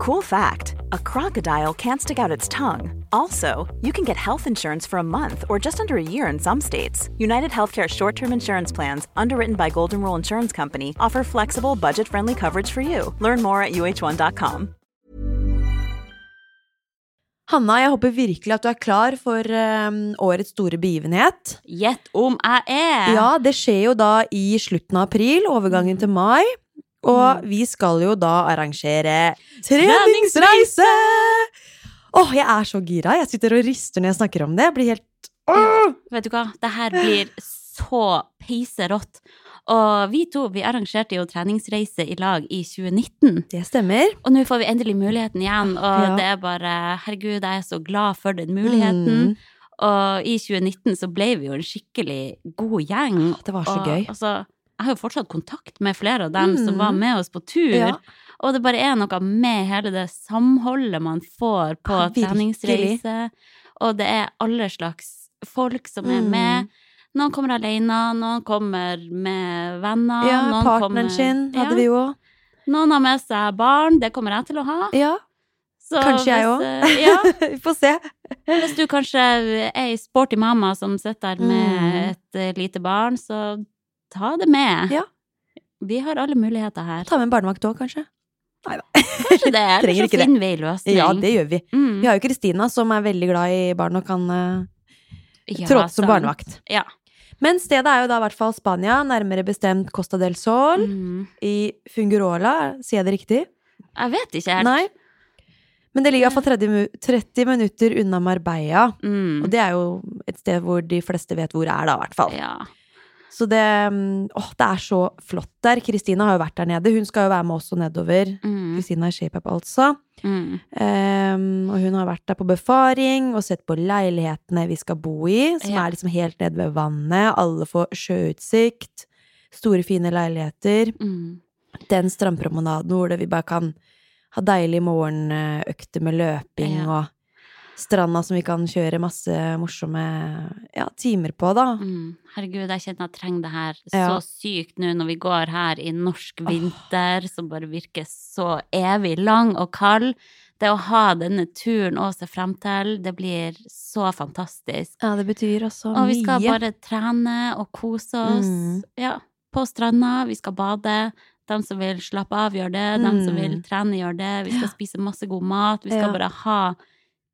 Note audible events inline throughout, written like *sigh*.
Cool fact a crocodile can't stick out its tongue. Also, you can get health insurance for a month or just under a year in some states. United Healthcare short term insurance plans, underwritten by Golden Rule Insurance Company, offer flexible, budget friendly coverage for you. Learn more at uh1.com. Hanna, jeg håper virkelig at du er klar for um, årets store begivenhet. Gjett om jeg er! Ja, det skjer jo da i slutten av april, overgangen til mai. Og vi skal jo da arrangere treningsreise! Åh, jeg er så gira. Jeg sitter og rister når jeg snakker om det. Jeg blir helt oh! Vet du hva, det her blir så peiserått. Og vi to vi arrangerte jo treningsreise i lag i 2019. Det stemmer. Og nå får vi endelig muligheten igjen, og Ja. det er bare Herregud, jeg er så glad for den muligheten. Mm. Og i 2019 så ble vi jo en skikkelig god gjeng. Det var så og, gøy. Altså, jeg har jo fortsatt kontakt med flere av dem som Mm. var med oss på tur. Ja. Og det bare er noe med hele det samholdet man får på Ja, treningsreise. Og det er alle slags folk som er Mm. med. Noen kommer alene, noen kommer med venner. Ja, partneren kommer, sin hadde ja. vi jo. Noen har med seg barn, det kommer jeg til å ha. Ja, Så kanskje jeg òg. eh, Ja, *laughs* vi får se. hvis du kanskje er ei sporty mamma som sitter der med Mm. et eh, lite barn, så ta det med. Ja. Vi har alle muligheter her. Ta med en barnevakt òg, kanskje. Nei da. Kanskje det, *laughs* eller så finner det. vi en løsning. Ja, det gjør vi. Mm. Vi har jo Kristina, som er veldig glad i barn og kan uh, Ja, tråde som sant. barnevakt. Ja. Men stedet er jo da i hvert fall Spania, nærmere bestemt Costa del Sol, Mm. i Fungurola, sier jeg det riktig? Jeg vet ikke helt. Nei. Men det ligger iallfall 30, mu- 30 minutter unna Marbella, Mm. og det er jo et sted hvor de fleste vet hvor det er, da, i hvert fall. Ja. Så det mm, Åh, det er så flott der. Kristina har jo vært der nede. Hun skal jo være med også nedover. Mm. Kristina i ShapeUp, altså. Mm. Um, og hun har vært der på befaring og sett på leilighetene vi skal bo i, som Ja. er liksom helt nede ved vannet. Alle får sjøutsikt. Store, fine leiligheter. Mm. Den strandpromenaden hvor vi bare kan ha deilige morgenøkter med løping Ja. og stranda som vi kan kjøre masse morsomme ja, timer på, da. Mm. Herregud, jeg kjenner jeg trenger det her Ja. så sykt nå når vi går her i norsk vinter, som bare virker så evig lang og kald. Det å ha denne turen å se frem til, det blir så fantastisk. Ja, det betyr også mye. Og vi skal mye. bare trene og kose oss. Mm. Ja, på stranda. Vi skal bade. De som vil slappe av, gjør det. De som vil Mm. trene, gjør det. Vi skal spise masse god mat. Vi skal Ja. bare ha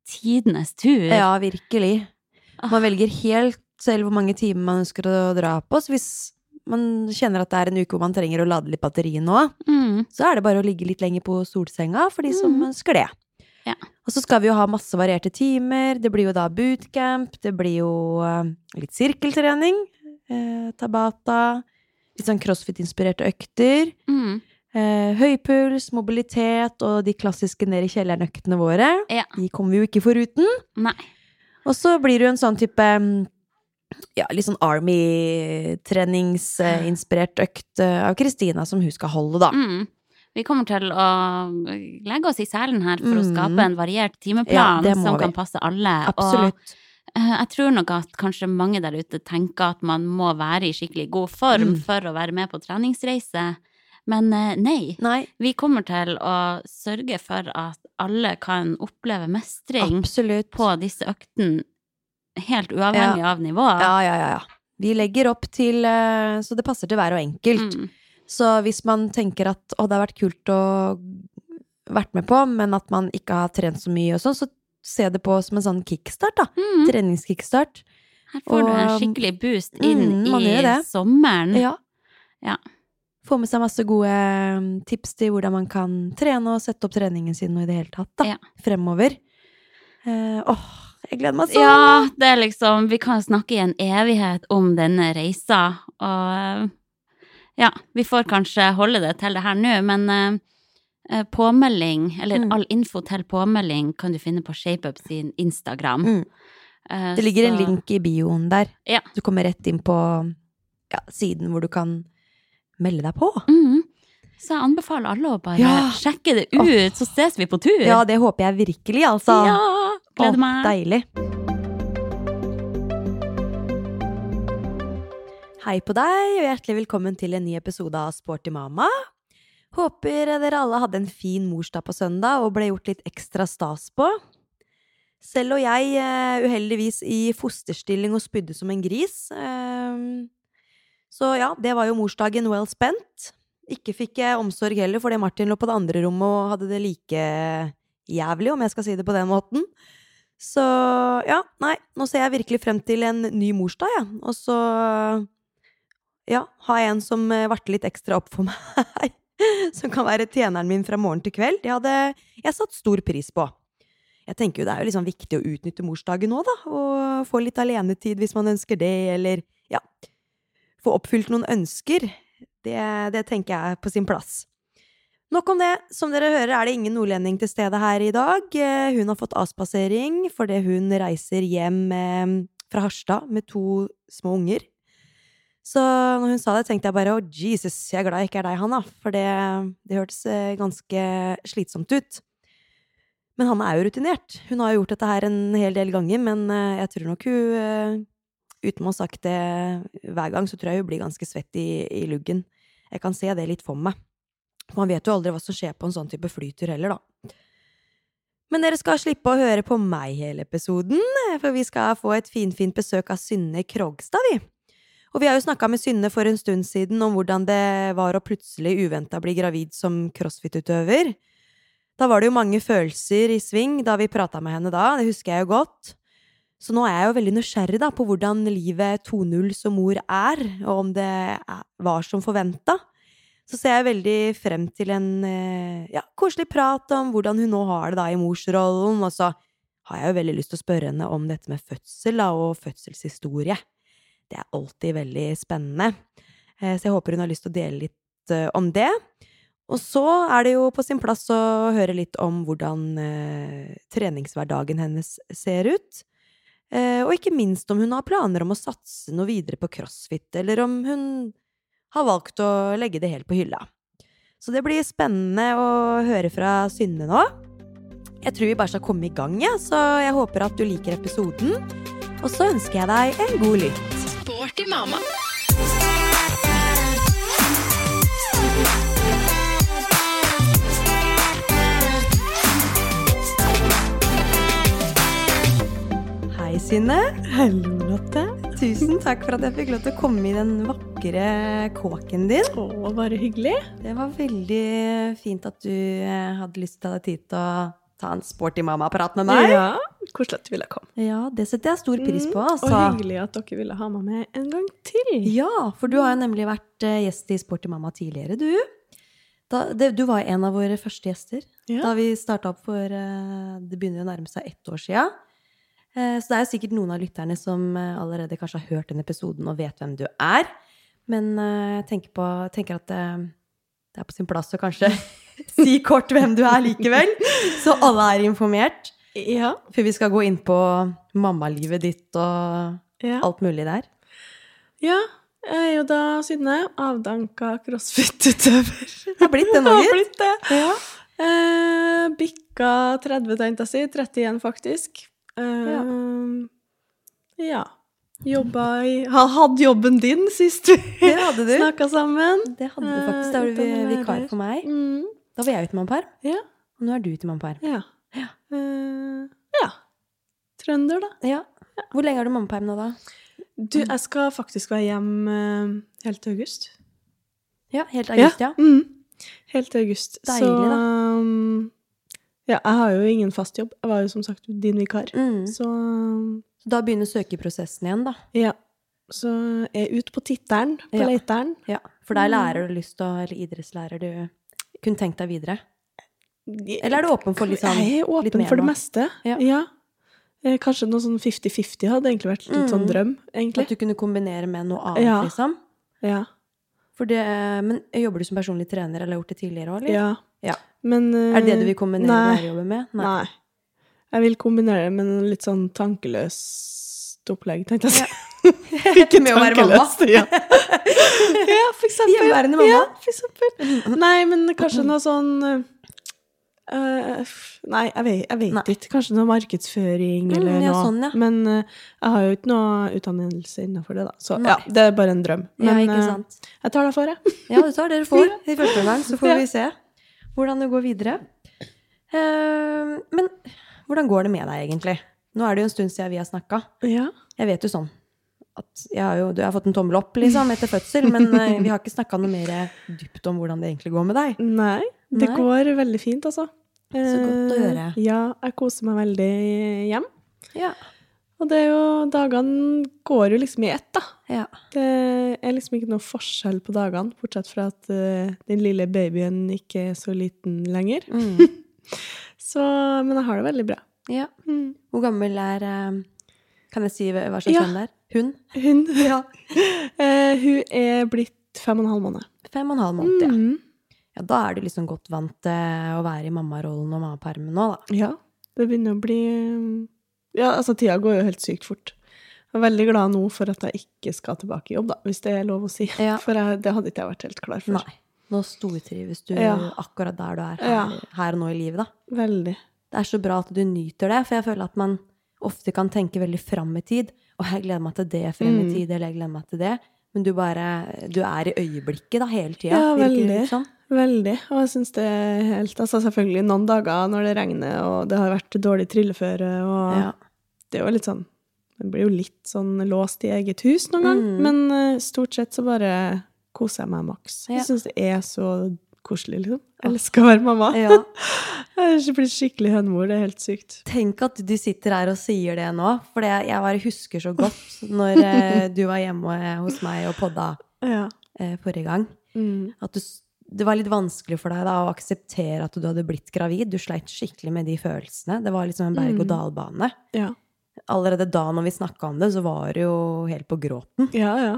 tidenes tur. Ja, virkelig. Ah. Man velger helt selv hvor mange timer man ønsker å dra på. Så hvis man kjenner at det er en uke hvor man trenger å lade litt batteri nå, Mm. så er det bare å ligge litt lenger på solsenga for de som Mm. ønsker det. Ja. Og så skal vi jo ha masse varierte timer. Det blir jo da bootcamp, det blir jo eh, litt sirkeltrening, eh, tabata, litt sånn crossfit-inspirerte økter. Mm. Eh, høy puls, mobilitet og de klassiske ned i kjelleren-øktene våre. Ja. De kommer vi jo ikke foruten. Nei. Og så blir du en sånn type ja, litt sånn Army-treningsinspirert økt eh, av Kristina som hun skal holde, da. Mm. Vi kommer til å legge oss i selen her for å Mm. skape en variert timeplan ja, som vi. kan passe alle. Absolutt. Og eh, jeg tror nok at kanskje mange der ute tenker at man må være i skikkelig god form Mm. for å være med på treningsreise. Men eh, nei. Nei, Vi kommer til å sørge for at alle kan oppleve mestring absolutt. på disse øktene, helt uavhengig av nivået. Ja, ja, ja, ja. Vi legger opp til eh, Så det passer til hver og enkelt. Mm. Så hvis man tenker at å, det har vært kult å vært med på, men at man ikke har trent så mye og sånn, så se det på som en sånn kickstart, da. Mm. Treningskickstart. Her får du en skikkelig boost inn Mm, i sommeren. Ja. Ja. Få med seg masse gode mm, tips til hvordan man kan trene og sette opp treningen sin og i det hele tatt, da. Ja. Fremover. Eh, åh, jeg gleder meg sånn! Ja, det er liksom Vi kan snakke i en evighet om denne reisa, og ja, vi får kanskje holde det til det her nå, men eh, påmelding, eller Mm. all info til påmelding, kan du finne på ShapeUp sin Instagram. Mm. Eh, Det ligger en link i bioen der. Ja. Du kommer rett inn på ja, siden hvor du kan melde deg på. Mm. Så jeg anbefaler alle å bare Ja. sjekke det ut, så ses vi på tur. Ja, det håper jeg virkelig, altså. Ja, gleder meg. meg. Deilig. Hei på deg, og hjertelig velkommen til en ny episode av Sporty mama. Håper dere alle hadde en fin morsdag på søndag og ble gjort litt ekstra stas på. Selv og jeg eh, uheldigvis i fosterstilling og spydde som en gris. Eh, så ja, det var jo morsdagen well spent. Ikke fikk jeg omsorg heller, fordi Martin lå på det andre rommet og hadde det like jævlig, om jeg skal si det på den måten. Så ja, nei, nå ser jeg virkelig frem til en ny morsdag, jeg. Ja. Og så ja, ha en som varte litt ekstra opp for *laughs* meg. som kan være tjeneren min fra morgen til kveld. Det hadde jeg satt stor pris på. Jeg tenker jo det er jo liksom viktig å utnytte morsdagen nå, da. Og få litt alenetid hvis man ønsker det, eller ja Få oppfylt noen ønsker. Det, det tenker jeg er på sin plass. Nok om det. Som dere hører, er det ingen nordlending til stede her i dag. Hun har fått avspasering fordi hun reiser hjem eh, fra Harstad med to små unger. Så når hun sa det, tenkte jeg bare å, oh, Jesus, jeg er glad jeg ikke er deg, Hanna. For det, det hørtes eh, ganske slitsomt ut. Men Hanna er jo rutinert. Hun har gjort dette her en hel del ganger, men eh, jeg tror nok hun eh, Uten å ha sagt det hver gang, så tror jeg hun blir ganske svett i, i luggen. Jeg kan se det litt for meg. Man vet jo aldri hva som skjer på en sånn type flytur heller, da. Men dere skal slippe å høre på meg hele episoden, for vi skal få et finfint besøk av Synne Krogstad, vi. Og vi har jo snakka med Synne for en stund siden om hvordan det var å plutselig uventa bli gravid som crossfit-utøver. Da var det jo mange følelser i sving da vi prata med henne da, det husker jeg jo godt. Så nå er jeg jo veldig nysgjerrig da på hvordan livet 2.0 som mor er, og om det var som forventa. Så ser jeg veldig frem til en eh, ja, koselig prat om hvordan hun nå har det da i morsrollen, og så har jeg jo veldig lyst til å spørre henne om dette med fødsel da, og fødselshistorie. Det er alltid veldig spennende. Eh, så jeg håper hun har lyst til å dele litt eh, om det. Og så er det jo på sin plass å høre litt om hvordan treningshverdagen hennes ser ut. Eh, og ikke minst om hun har planer om å satse noe videre på crossfit, eller om hun har valgt å legge det helt på hylla. Så det blir spennende å høre fra Synne nå. Jeg tror vi bare skal komme i gang, ja, så jeg håper at du liker episoden. Og så ønsker jeg deg en god lytt. Sporty mamma. Hei, Synne. Hallo, Lotte. Tusen takk for at jeg fikk lov til å komme i den vakre kåken din. Å, bare hyggelig. Det var veldig fint at du eh, hadde lyst til å ta deg tid til å ta en sporty mamma-prat med meg. Ja, Koselig at du ville komme. Ja, det setter jeg stor pris på. Altså. Og hyggelig at dere ville ha meg med en gang til. Ja, for du har jo nemlig vært eh, gjest i Sporty mamma tidligere, du. Da, det, du var en av våre første gjester ja. da vi starta opp for uh, Det begynner å nærme seg ett år sia. Uh, så det er jo sikkert noen av lytterne som uh, allerede kanskje har hørt den episoden og vet hvem du er. Men jeg tenker, på, tenker at det er på sin plass å kanskje *laughs* si kort hvem du er likevel, *laughs* så alle er informert. Ja. For vi skal gå inn på mammalivet ditt og ja. alt mulig der. Ja. Jeg er jo da Synne, avdanka crossfit-utøver. Har blitt det nå, *laughs* gitt. Har blitt det. Ja. Eh, bikka 30, tenkte jeg å si. 31, faktisk. Eh, ja. ja. Jobba i Hadde jobben din sist vi snakka sammen. Det hadde du faktisk. Da var du eh, vikar for meg. Mm. Da var jeg ute med mammaperm, ja. og nå er du ute med mammaperm. Ja. Ja. Uh, ja. Trønder, da. Ja. Hvor lenge har du mammaperm nå, da? Du, jeg skal faktisk være hjem uh, helt til august. Ja, helt august, ja. Mm. Helt til august. Deilig, Så, da. Um, ja, jeg har jo ingen fast jobb. Jeg var jo som sagt din vikar. Mm. Så Da begynner søkeprosessen igjen, da? Ja. Så jeg er ute på tittelen, på ja. leiteren. Ja, For der lærer du lyst til å Eller idrettslærer du kunne tenkt deg videre? Eller er du åpen for litt sånn Jeg er åpen for det nå? meste, ja. ja. Eh, kanskje noe sånn 50-50 hadde egentlig vært litt sånn mm. sånn drøm, egentlig. At du kunne kombinere med noe annet, ja. liksom? Ja. Det, men jobber du som personlig trener, eller har gjort det tidligere òg, eller? Ja. ja. Men, uh, er det det du vil kombinere nei. lærerjobben med? Nei. nei. Jeg vil kombinere det med en litt sånn tankeløst opplegg, tenkte jeg å si. *laughs* Ikke med å være mamma? Ja. *laughs* ja, for eksempel. Hjemmeværende mamma? Ja, for eksempel. Nei, men kanskje noe sånn Uh, nei, jeg vet, jeg vet Nei. ikke. Kanskje noe markedsføring Mm, ja, noe. sånn, ja. Men uh, jeg har jo ikke noe utdannelse innenfor det, da. Så Nei. ja, det er bare en drøm. Ja, Men eh, sant. jeg tar det for det. Ja, du tar det du får *laughs* i første omgang, så får Ja. vi se hvordan det går videre. Eh, men hvordan går det med deg, egentlig? Nå er det jo en stund siden vi har snakka. Ja. Jeg vet jo sånn at jeg har jo du har fått en tommel opp liksom, etter fødsel, men eh, *laughs* vi har ikke snakka noe mer dypt om hvordan det egentlig går med deg. Nei, det Nei. går veldig fint, altså. Så godt å Eh, høre. Ja, jeg koser meg veldig hjem. Ja. Og det er jo Dagene går jo liksom i ett, da. ja. Det er liksom ikke noe forskjell på dagene, bortsett fra at uh, den lille babyen ikke er så liten lenger. Mm. *laughs* Så, men jeg har det veldig bra. ja. Mm. Hvor gammel er uh, Kan jeg si hva slags Ja. kjønn det er? Hun? Hun, *laughs* *laughs* Eh, hun er blitt fem og en halv måned. Fem og en halv måned, ja. Mm. ja. Da er du liksom godt vant til å være i mammarollen og mammapermen nå, da. Ja, det begynner å bli Ja, altså, tida går jo helt sykt fort. Jeg er veldig glad nå for at jeg ikke skal tilbake i jobb, da, hvis det er lov å si. Ja. *laughs* For jeg, det hadde ikke jeg vært helt klar for. Nei. Nå stortrives du Ja. akkurat der du er her, Ja. her og nå i livet, da. Veldig. Det er så bra at du nyter det, for jeg føler at man ofte kan tenke veldig fram i tid. Og jeg gleder meg til det frem i Mm. tid, eller jeg gleder meg til det. Men du bare Du er i øyeblikket da, hele tida. Ja, veldig. Sånn. Veldig. Og jeg syns det er helt Altså selvfølgelig noen dager når det regner, og det har vært dårlig trilleføre, og Ja. Det er jo litt sånn Man blir jo litt sånn låst i eget hus noen gang, Mm. men eh, stort sett så bare koser jeg meg maks. Ja. Jeg syns det er så koselig, liksom. Jeg elsker å være mamma. ja. *laughs* Jeg blir skikkelig hønemor, det er helt sykt. Tenk at du sitter her og sier det nå, for det, jeg bare husker så godt *laughs* når eh, du var hjemme hos meg og podda Ja. eh, forrige gang. Mm. At du, det var litt vanskelig for deg da å akseptere at du hadde blitt gravid. Du sleit skikkelig med de følelsene. Det var liksom en berg-og-dal-bane. Ja. Allerede da når vi snakka om det, så var det jo helt på gråten. Ja, ja.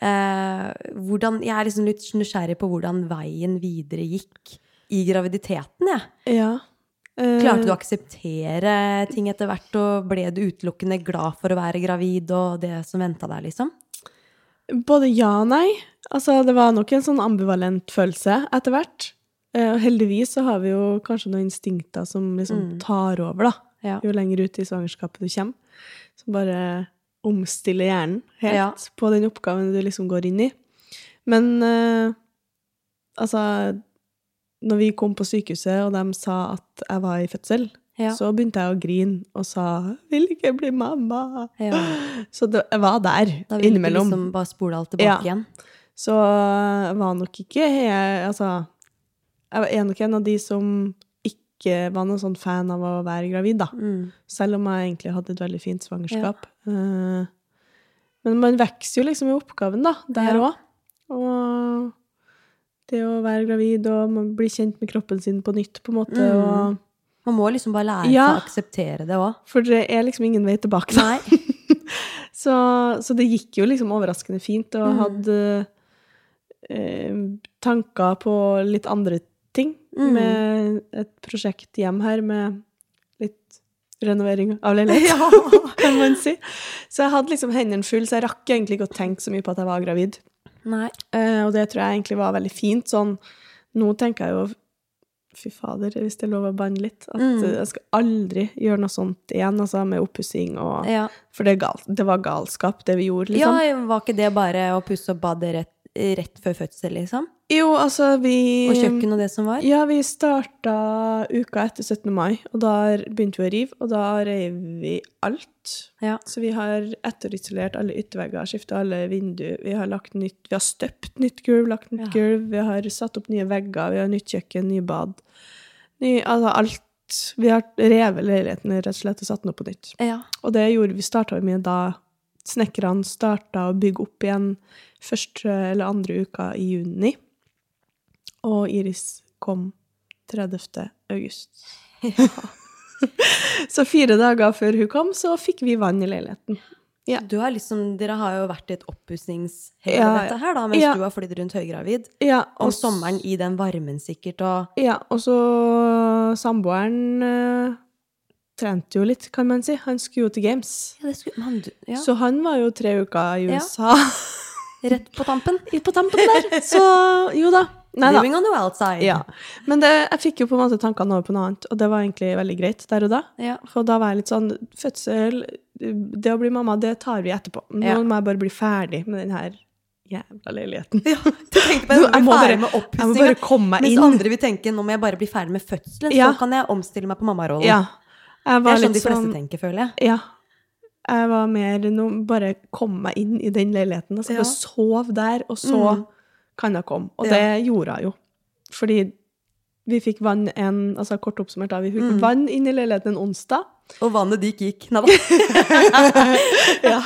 Eh, hvordan, jeg er liksom litt nysgjerrig på hvordan veien videre gikk i graviditeten, jeg. ja. Eh, Klarte du å akseptere ting etter hvert, og ble du utelukkende glad for å være gravid og det som venta deg, liksom? Både ja og nei. Altså, det var nok en sånn ambivalent følelse etter hvert. Eh, Og heldigvis så har vi jo kanskje noen instinkter som liksom Mm. tar over, da. Ja. Jo lenger ut i svangerskapet du kommer. Som bare omstiller hjernen helt Ja. på den oppgaven du liksom går inn i. Men eh, altså Når vi kom på sykehuset, og de sa at jeg var i fødsel, Ja. så begynte jeg å grine og sa 'vil ikke bli mamma'. Ja. *laughs* Så det, jeg var der innimellom. Da ville du liksom bare spole alt tilbake igjen? Så jeg var nok ikke jeg, Altså, jeg er nok en av de som ikke var noen sånn fan av å være gravid, da. Mm. Selv om jeg egentlig hadde et veldig fint svangerskap. Eh, Men man vokser jo liksom i oppgaven, da, der Ja. Og det å være gravid og man blir kjent med kroppen sin på nytt, på en måte. Mm. Og, Man må liksom bare lære Ja. seg å akseptere det òg. for det er liksom ingen vei tilbake. Nei. *laughs* Så, så det gikk jo liksom overraskende fint, og Mm. hadde eh, tanker på litt andre ting. Mm. Med et prosjekt hjem her med litt renovering av leilighet, *laughs* *laughs* kan man si. Så jeg hadde liksom hendene fulle, så jeg rakk egentlig ikke å tenke så mye på at jeg var gravid. Nei. Eh, og det tror jeg egentlig var veldig fint. Sånn, nå tenker jeg jo Fy fader, hvis det er lov å banne litt. At Mm. jeg skal aldri gjøre noe sånt igjen, altså med oppussing og Ja. For det, gal, det var galskap, det vi gjorde, liksom. ja, var ikke det bare å pusse opp badet rett, rett før fødsel, liksom? Jo, altså, vi Og kjøkken og det som var? Ja, vi starta uka etter 17. mai, og da begynte vi å rive, og da reiv vi alt. Ja. Så vi har etterisolert alle yttervegger, skifta alle vinduer, vi har lagt nytt Vi har støpt nytt gulv, lagt nytt Ja. gulv, vi har satt opp nye vegger, vi har nytt kjøkken, nye bad. Ny, altså alt. Vi har revet leiligheten rett og slett og satt den opp på nytt. Ja. Og det gjorde vi starta vi med da snekkerne starta å bygge opp igjen første eller andre uka i juni. Og Iris kom 30. august. *laughs* så fire dager før hun kom, så fikk vi vann i leiligheten. Ja. Du har liksom, dere har jo vært i et oppussingshelvete Ja, her, da, mens ja. du har flydd rundt høygravid. Ja, og s- sommeren i den varmen sikkert, og Ja, og så samboeren eh, trente jo litt, kan man si. Han skulle jo til Games. ja, det skulle, han, ja, Så han var jo tre uker i Ja. USA. *laughs* Rett på tampen. *laughs* på tampen der. Så jo da. Nei da. Living on the wild side. Ja. Men det, jeg fikk jo på en måte tankene over på noe annet, og det var egentlig veldig greit der og da. Ja. For da var jeg litt sånn Fødsel, det å bli mamma, det tar vi etterpå. Nå Ja. må jeg bare bli ferdig med den her jævla leiligheten. Ja, tenkte på Jeg jeg må bare- Jeg må bare komme meg inn. Mens andre vil tenke nå må jeg bare bli ferdig med fødselen, Ja. så kan jeg omstille meg på mammarollen. Ja. Jeg Det er sånn de fleste som, tenker, føler jeg. Ja. Jeg var mer nå bare komme meg inn i den leiligheten. Altså, Ja. Sov der, og så Mm. kan jeg komme. Og Ja. det gjorde jeg jo. Fordi vi fikk vann en Altså kort oppsummert, da. Vi fikk Mm. vann inn i leiligheten en onsdag. Og vannet ditt gikk. Nei da. *laughs* ja.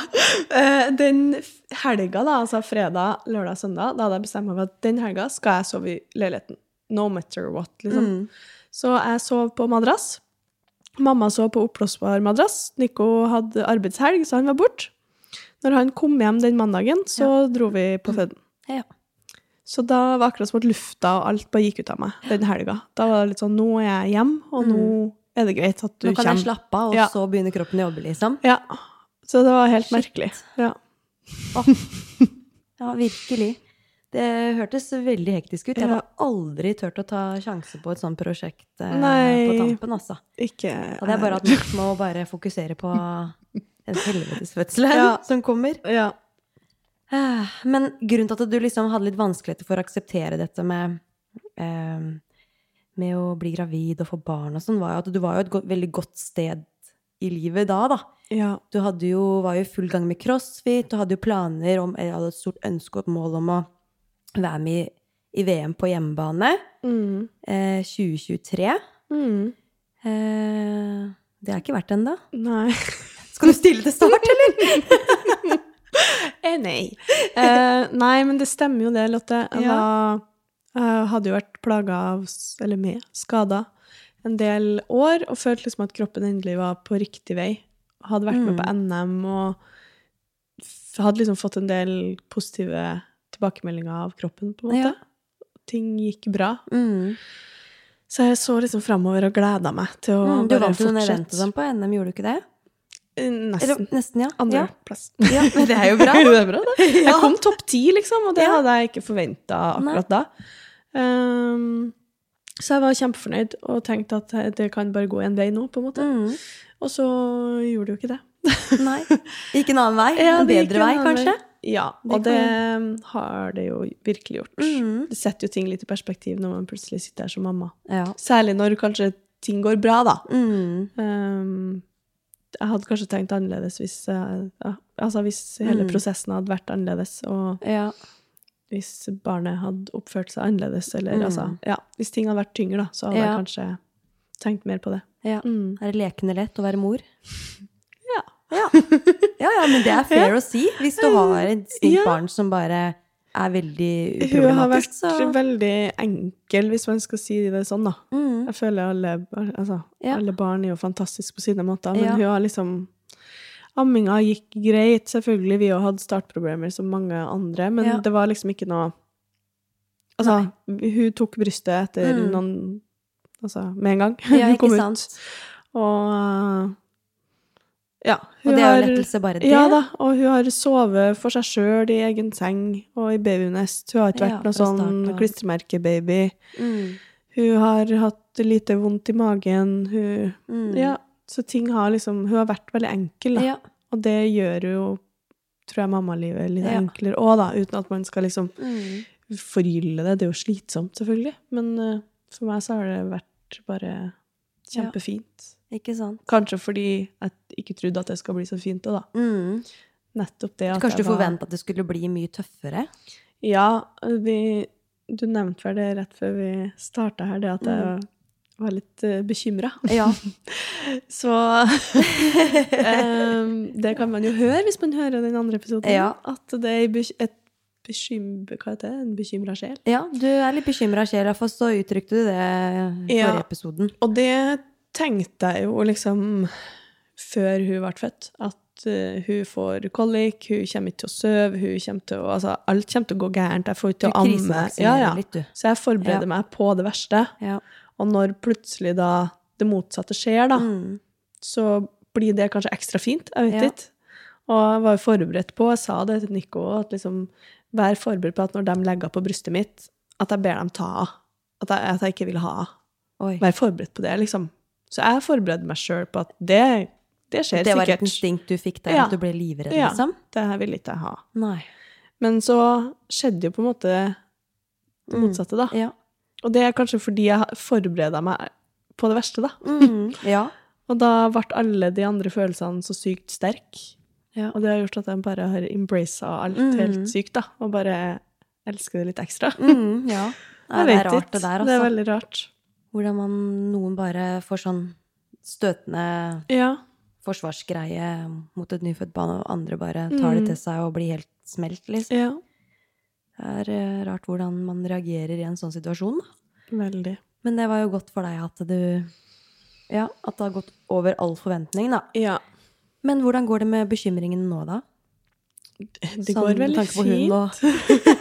Eh, Den helga, da, altså fredag, lørdag, søndag, da hadde jeg bestemt meg for at den helga skal jeg sove i leiligheten. No matter what, liksom. Mm. Så jeg sov på madrass. Mamma så på oppblåsbar madrass. Nico hadde arbeidshelg, så han var borte. Når han kom hjem den mandagen, så dro vi på føden. Ja. Så da var akkurat som at lufta og alt bare gikk ut av meg den helga. Da var det litt sånn Nå er jeg hjem, og nå er det greit at du kommer. Nå kan jeg slappe av, og Ja. så begynner kroppen å jobbe, liksom. Ja. Så det var helt Shit. merkelig. Ja. Ja, virkelig. Det hørtes veldig hektisk ut. Jeg hadde aldri turt å ta sjanse på et sånt prosjekt eh, Nei. på tampen, altså. Ikke Hadde jeg bare hatt nok med å bare fokusere på den helvetesfødselen Ja. *laughs* som kommer. Ja. Eh, Men grunnen til at du liksom hadde litt vanskeligheter for å akseptere dette med eh, med å bli gravid og få barn og sånn, var jo at du var jo et godt, veldig godt sted i livet da, da. ja. Du jo, var jo i full gang med crossfit, du hadde jo planer om, eller hadde et stort ønske og et mål om å være med i, i VM på hjemmebane Mm. eh, 2023. Mm. Eh, det er ikke verdt ennå. Nei. Skal du stille til start, eller? *laughs* Eh, nei. Eh, nei, men det stemmer jo det, Lotte. Jeg, Ja. var, jeg hadde jo vært plaga av, eller med, skader en del år, og følte liksom at kroppen endelig var på riktig vei. Hadde vært med på NM og hadde liksom fått en del positive tilbakemeldinger av kroppen, på en måte. Ting gikk bra. Mm. Så jeg så liksom framover og gleda meg til å Mm, du bare vant jo fortsette. eventer sånn på NM, gjorde du ikke det? Eh, Nesten. nesten, ja. Andreplass. Ja. *laughs* ja, men det er jo bra. *laughs* det er bra, det. *laughs* Jeg kom topp ti, liksom, og det Ja. hadde jeg ikke forventa akkurat da. Um, så jeg var kjempefornøyd og tenkte at det kan bare gå en vei nå, på en måte. Mm. Og så gjorde det jo ikke det. Nei. Gikk en annen vei. Ja, en bedre vei, kanskje. Vei. Ja, og det har det jo virkelig gjort. Mm. Det setter jo ting litt i perspektiv når man plutselig sitter her som mamma. Ja. Særlig når kanskje ting går bra, da. Mm. Um, jeg hadde kanskje tenkt annerledes hvis, eh, ja, altså hvis hele Mm. prosessen hadde vært annerledes, og ja. hvis barnet hadde oppført seg annerledes, eller Mm. altså Ja, hvis ting hadde vært tyngre, da, så hadde jeg kanskje tenkt mer på det. ja. Mm. Er det lekende lett å være mor? Ja. Ja. ja, men det er *laughs* fair å si. Hvis du har et snilt barn som bare er veldig Hun har vært så veldig enkel, hvis man skal si det sånn, da. mm. Jeg føler alle, altså, Ja. alle barn er jo fantastiske på sine måter, men Ja. hun har liksom Amminga gikk greit. Selvfølgelig, vi òg hadde startproblemer som mange andre, men Ja. det var liksom ikke noe Altså, hun tok brystet etter Mm. noen Altså, med en gang. Ja, *laughs* hun ikke kom sant? ut. Og Ja. Og det er jo lettelse, bare det. Ja da, og hun har sovet for seg sjøl i egen seng og i babynest. Hun har ikke Ja, vært noe sånn klistremerkebaby. Mm. Hun har hatt lite vondt i magen. Hun Mm. Ja, så ting har liksom Hun har vært veldig enkel, da. Ja. Og det gjør jo, tror jeg, mammalivet litt Ja. enklere òg, da. Uten at man skal liksom Mm. forgylle det. Det er jo slitsomt, selvfølgelig. Men uh, for meg så har det vært bare kjempefint. Ikke sant? Kanskje fordi jeg ikke trodde at det skal bli så fint òg, da. Mm. Nettopp det at Kanskje du forventa at det skulle bli mye tøffere? Ja, vi, du nevnte vel det rett før vi starta her, det at jeg var litt uh, bekymra. Ja. *laughs* Så um, *laughs* Det kan man jo høre hvis man hører den andre episoden. Ja. At det er et bekym... Hva heter det? En bekymra sjel. ja, du er litt bekymra, sjel, for så uttrykte du det i Ja. forrige episoden. Og det tenkte jeg jo liksom før hun ble født. At uh, hun får kolik, hun kommer ikke til å sove, hun kommer til å Altså, alt kommer til å gå gærent. Jeg får ikke til å amme. Ja, ja. litt. Så jeg forbereder Ja. meg på det verste. Ja. Og når plutselig da det motsatte skjer, da, Mm. så blir det kanskje ekstra fint. Jeg vet ikke. Og jeg var jo forberedt på, jeg sa det til Nico, at liksom vær forberedt på at når de legger på brystet mitt, at jeg ber dem ta av. At at jeg ikke vil ha. Oi. Vær forberedt på det, liksom. Så jeg forberedte meg sjøl på at det, det skjer Det var et instinkt du fikk der, Ja. at du ble livredd, Ja. liksom? Det her ville ikke jeg ha. Nei. Men så skjedde jo på en måte det motsatte, da. Ja. Og det er kanskje fordi jeg forbereda meg på det verste, da. Mm. *laughs* ja. Og da ble alle de andre følelsene så sykt sterke. Ja. Og det har gjort at jeg bare har embracet alt Mm. helt sykt, da. Og bare elsker det litt ekstra. Mm, ja. *laughs* Nei, det er rart, ikke. det der, Det er altså. veldig rart. Hvordan man, noen bare får sånn støtende Ja. forsvarsgreie mot et nyfødt barn, og andre bare tar det Mm. til seg og blir helt smelt, liksom. ja. Det er eh, rart hvordan man reagerer i en sånn situasjon. Veldig. Men det var jo godt for deg at du Ja, at det har gått over all forventning, da. Ja. Men hvordan går det med bekymringen nå, da? Det Sånn, går veldig fint.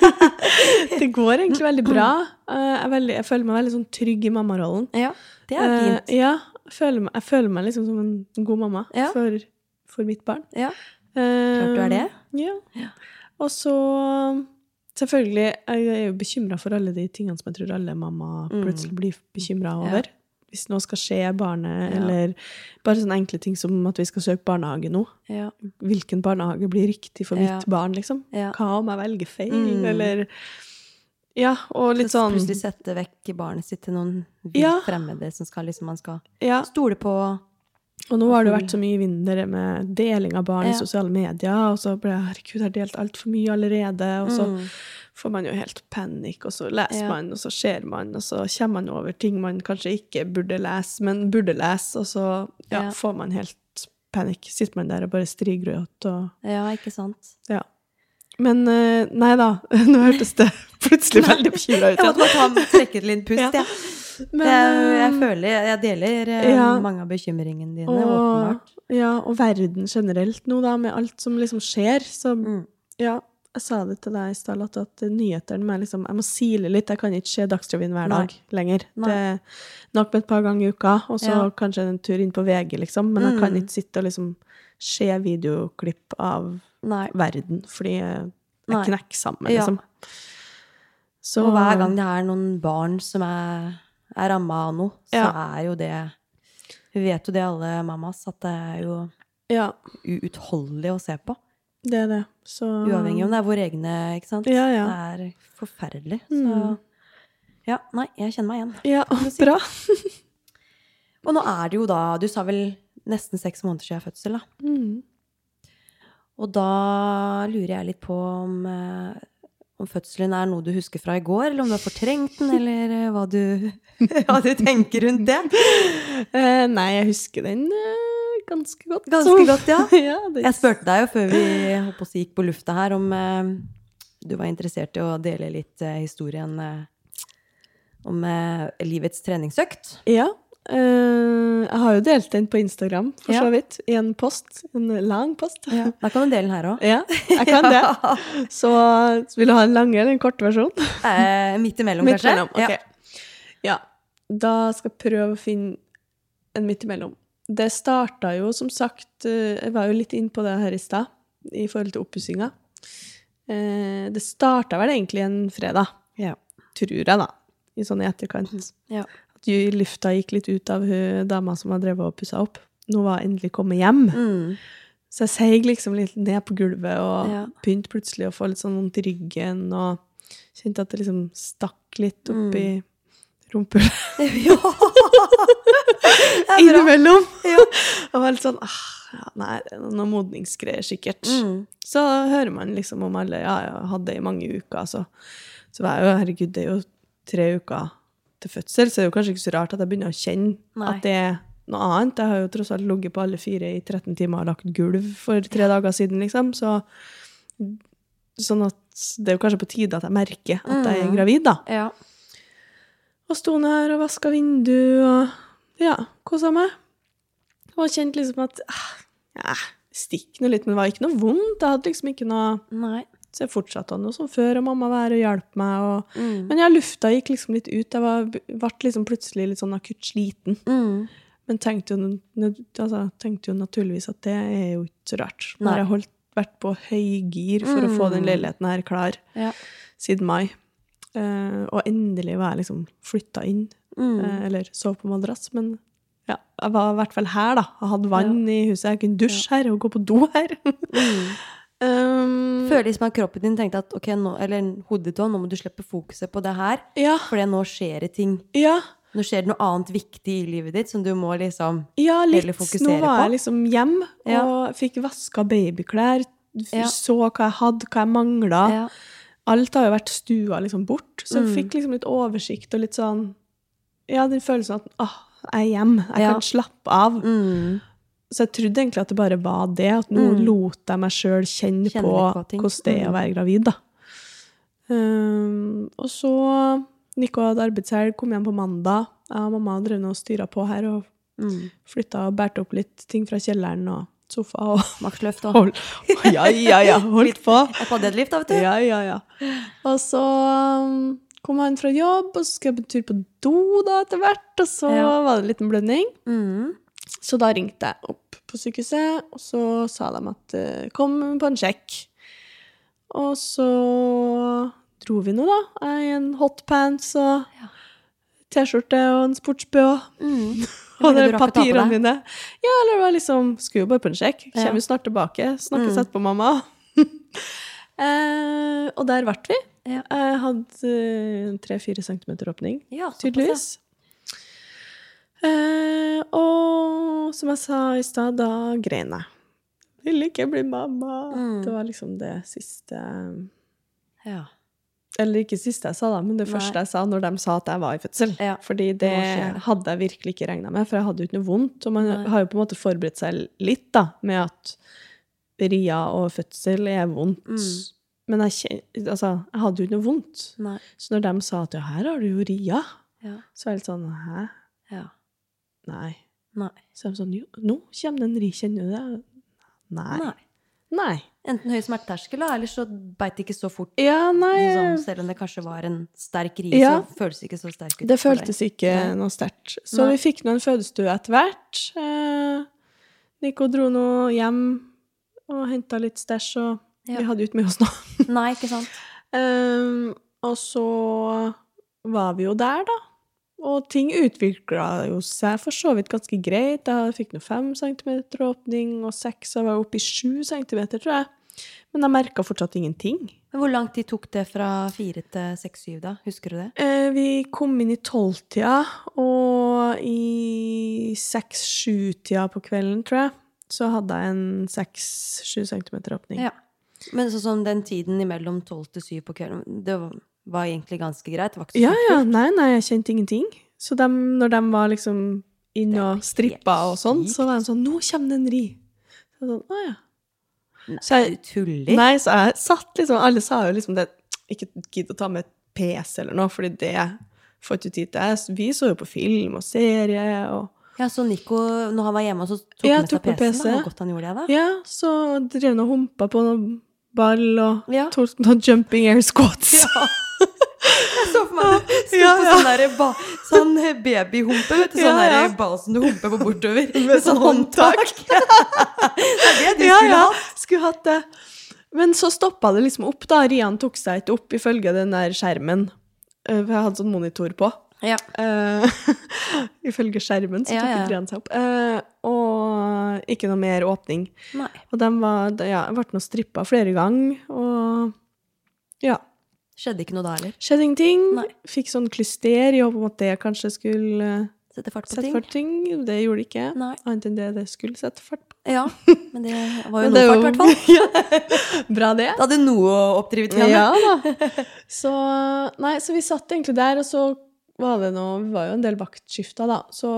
*laughs* Det går egentlig veldig bra. Eh, Jeg, veldig, jeg føler meg veldig sånn trygg i mammarollen. Ja, det er fint. Eh, ja, jeg føler jeg føler meg liksom som en god mamma Ja. for, for mitt barn. Ja. Klart du er det. Ja. Ja. Og så Selvfølgelig, jeg er jo bekymra for alle de tingene som jeg tror alle mamma Mm. plutselig blir bekymra over. Hvis noe skal skje barnet, Ja. eller bare sånne enkle ting som at vi skal søke barnehage nå. Ja. Hvilken barnehage blir riktig for Ja. mitt barn, liksom? Hva om jeg velger feil, Mm. eller Ja, og litt Så sånn Plutselig sette vekk barnet sitt til noen vilt fremmede som skal liksom man skal stole på. Og nå har det vært så mye vinder med deling av barn i sosiale medier, og så ble jeg herregud, jeg har delt altfor mye allerede, og så Mm. Får man jo helt panikk, og så leser Ja. man, og så ser man, og så kommer man over ting man kanskje ikke burde lese, men burde lese, og så ja, Ja. får man helt panikk. Sitter man der og bare strigrøt og Ja, ikke sant? Ja. Men eh, nei da, *laughs* nå hørtes det plutselig veldig bekymra ut. Jeg måtte bare ta, trekke et lite pust, Ja. jeg. Men, jeg, jeg eh, føler Jeg deler eh, ja. mange av bekymringene dine, og, åpenbart. ja, og verden generelt nå, da, med alt som liksom skjer, så Mm. Ja, jeg sa det til deg i stad, at nyhetene må liksom Jeg må sile litt. Jeg kan ikke se Dagsrevyen hver Nei. dag lenger. Nei. Det er nok med et par ganger i uka, og så Ja. kanskje en tur inn på VG, liksom. Men jeg kan Mm. ikke sitte og liksom se videoklipp av Nei. verden, fordi jeg, knekker sammen, Ja. liksom. Så Og hver gang det er noen barn som er, er ramma av noe, så Ja. er jo det Vi vet jo det, alle mammas, at det er jo Ja, uutholdelig å se på. Det er det. Så Uavhengig om det er våre egne, ikke sant. Ja, ja. Det er forferdelig. Så Mm. ja, nei, jeg kjenner meg igjen. Ja, si. bra. *laughs* Og nå er det jo da Du sa vel nesten seks måneder siden fødsel, da. Mm. Og da lurer jeg litt på om, eh, om fødselen er noe du husker fra i går, eller om du har fortrengt den, eller eh, hva du, *laughs* hva du tenker rundt det. uh, nei, jeg husker den eh, ganske godt. Ganske godt, ja. *laughs* ja det, Jeg spurte deg jo før vi på si, gikk på lufta her, om eh, du var interessert i å dele litt eh, historien eh, om eh, livets treningsøkt. Ja. eh, jeg har jo delt den på Instagram, for Ja. så vidt. I en post. En lang post. Da kan du dele den her òg. *laughs* Ja, jeg kan det. *laughs* Så vil du ha en lang eller en kort versjon? Eh, midt imellom, Midt kanskje? imellom. ja. Ja. Da skal jeg prøve å finne en midt imellom. Det starta jo, som sagt eh, Jeg var jo litt inn på det her i stad, i forhold til oppussinga. Eh, Det starta vel egentlig en fredag, Ja. tror jeg, da. I sånn i etterkant. Ja. At ju- lufta gikk litt ut av hun dama som har drevet og pussa opp. Nå var jeg endelig kommet hjem. Mm. Så jeg seig liksom litt ned på gulvet og Ja. begynte plutselig å få litt sånn vondt i ryggen og kjente at det liksom stakk litt Mm. Rumpehullet *laughs* ja. Innimellom. Ja. Og litt sånn ah, ja, Nei, det er noen modningsgreier, sikkert. Mm. Så hører man liksom om alle Ja, jeg hadde det i mange uker, så, så var jeg jo Herregud, det er jo tre uker til fødsel, så det er jo kanskje ikke så rart at jeg begynner å kjenne Nei. at det er noe annet. Jeg har jo tross alt ligget på alle fire i 13 timer og lagt gulv for tre dager siden, liksom. Så sånn at det er jo kanskje på tide at jeg merker at jeg er Mm. gravid, da. ja. Og sto nå her og vaska vindu og ja, kosa meg. Og kjente liksom at ah, ja, stikk nå litt, men det var ikke noe vondt. Jeg hadde liksom ikke noe Nei. Så jeg fortsatte noe som før, og mamma var her og hjalp meg. Og, Mm. men ja, lufta gikk liksom litt ut. Jeg var, ble liksom plutselig litt sånn akutt sliten. Mm. Men tenkte jo, altså, tenkte jo naturligvis at det er jo ikke så rart. Nå har jeg holdt, vært på høygir for å få den Mm. leiligheten her klar Ja. siden mai. Eh, og endelig var jeg liksom flytta inn, Mm. Uh, eller sov på madrass. Men ja, jeg var i hvert fall her, da. Jeg hadde vann i huset, jeg kunne dusje her og gå på do her. *laughs* Mm. um, Føler liksom at kroppen din tenkte at ok, nå, eller hodet ditt nå må du slippe fokuset på det her, ja, for nå skjer det ting. ja, Nå skjer det noe annet viktig i livet ditt som du må liksom ja, litt. Heller Nå var på. jeg liksom hjem og Ja. fikk vaska babyklær. Ja. Så hva jeg hadde, hva jeg mangla. ja. Alt har jo vært stua liksom bort, så jeg Mm. fikk liksom litt oversikt og litt sånn Ja, den følelsen at åh, jeg er hjemme, jeg Ja. kan slappe av. Mm. Så jeg trodde egentlig at det bare var det, at nå Mm. lot jeg meg sjøl kjenne, Kjenne på, på hvordan det er å Mm. være gravid, da. Um, og så Nico hadde arbeidshelg, kom hjem på mandag. Jeg og mamma drev og styra på her og Mm. flytta og bærte opp litt ting fra kjelleren og sofa og *laughs* Maksløft og hold, Ja, ja, ja, holdt på. Jeg hadde deadlift, lift, da, vet du. Ja, ja, ja. Og så um, kom han fra jobb, og så skulle jeg på tur på do da etter hvert, og så Ja. var det en liten blødning. Mm. Så da ringte jeg opp på sykehuset, og så sa de at eh, kom på en sjekk. Og så dro vi nå, da. Jeg i en hotpants og Ja. T-skjorte og en sports-BH. Mm. *laughs* Og det papirene mine. Ja, eller det var liksom Skulle jo bare på en sjekk. Kommer jo snart tilbake. Snakkes Mm. etterpå, mamma. *laughs* eh, og der ble vi. Ja. Jeg hadde tre-fire centimeter åpning, Ja, tydeligvis. Eh, og som jeg sa i stad, da grein jeg. Ville ikke bli mamma. Mm. Det var liksom det siste Ja. Eller ikke siste jeg sa, da, men det Nei. første jeg sa når de sa at jeg var i fødsel. Ja. Fordi det hadde jeg virkelig ikke regna med, for jeg hadde jo ikke noe vondt. Og man Nei. har jo på en måte forberedt seg litt da, med at ria og fødsel er vondt. Mm. Men jeg, altså, jeg hadde jo ikke noe vondt. Nei. Så når de sa at ja, her har du jo ria, Ja. så er jeg litt sånn hæ? ja. Nei. Nei. Så er de sånn jo, nå kommer det en ri, kjenner du det? Nei. Nei. Nei. Enten høy smerteterskel, eller så beit det ikke så fort. Ja. Sånn, selv om det kanskje var en sterk ri, Ja. så føltes det ikke så sterk ut. Det føltes ikke Nei. noe sterkt. Så Nei. vi fikk nå en fødestue etter hvert. Eh, Nico dro nå hjem og henta litt stæsj, og Ja. vi hadde jo ikke med oss noe. Nei, ikke sant? um, *laughs* og så var vi jo der, da. Og ting utvikla jo seg for så vidt ganske greit. Jeg fikk nå fem centimeter åpning, og seks, og var oppe i sju centimeter, tror jeg. Men jeg merka fortsatt ingenting. Men hvor lang tid tok det fra fire til seks-syv, da? Husker du det? Eh, vi kom inn i tolvtida, og i seks-sju-tida på kvelden, tror jeg, så hadde jeg en seks-sju centimeter åpning. Ja. Men sånn den tiden imellom tolv til syv på kvelden, det var, var egentlig ganske greit? Ja, ja. Nei, nei, jeg kjente ingenting. Så de, når de var liksom inn er og strippa og sånn, så var de sånn 'Nå kommer det en ri'. Så sånn, å ja. Nei, Så jeg- du tuller? Nei, så jeg satt liksom Alle sa jo liksom det Ikke gidd å ta med et PC eller noe, fordi det får ikke tid til. Vi så jo på film og serie og Ja, så Nico, når han var hjemme, så tok Ja, han med seg PC-en? PC. Hvor godt han gjorde det, da? Ja, så drev han og humpa på noen ball og Ja. tok noen jumping air squats. Jeg så for meg det sto Ja, på ja. sånn ba, sånn babyhumpe, vet du. Sånn Ja, ja. ball som du humper på bortover. Med sånn håndtak. *laughs* det er det du skulle ja, hatt. skulle hatt det. Men så stoppa det liksom opp, da. Rian tok seg ikke opp ifølge den der skjermen. Eh, For jeg hadde sånn monitor på. Ja. Uh, *laughs* ifølge skjermen så tok ja. Rian seg opp. Uh, og ikke noe mer åpning. Nei. Og de var, ja, ble nå strippa flere ganger, og ja. Skjedde ikke noe da heller. Skjedde ingenting. Nei. Fikk sånn klyster i håp om at det kanskje skulle eh, Sette fart på sette ting. fart ting. Det gjorde det ikke. Nei. Annet enn det det skulle sette fart på. Ja, men det *laughs* var jo noe fart, i hvert fall. *laughs* ja, Bra, det. Da hadde noe å oppdrive til. Ja da. *laughs* Så, nei, så vi satt egentlig der, og så var det noe Vi var jo en del vaktskifter, da. Så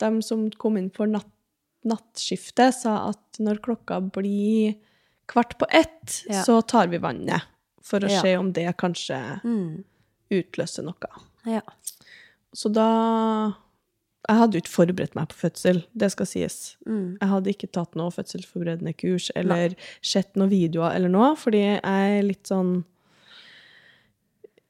de som kom inn for natt, nattskiftet, sa at når klokka blir kvart på ett, Ja. så tar vi vannet. For å Ja. se om det kanskje Mm. utløser noe. Ja. Så da Jeg hadde jo ikke forberedt meg på fødsel, det skal sies. Mm. Jeg hadde ikke tatt noe fødselsforberedende kurs eller sett noen videoer eller noe, fordi jeg er litt sånn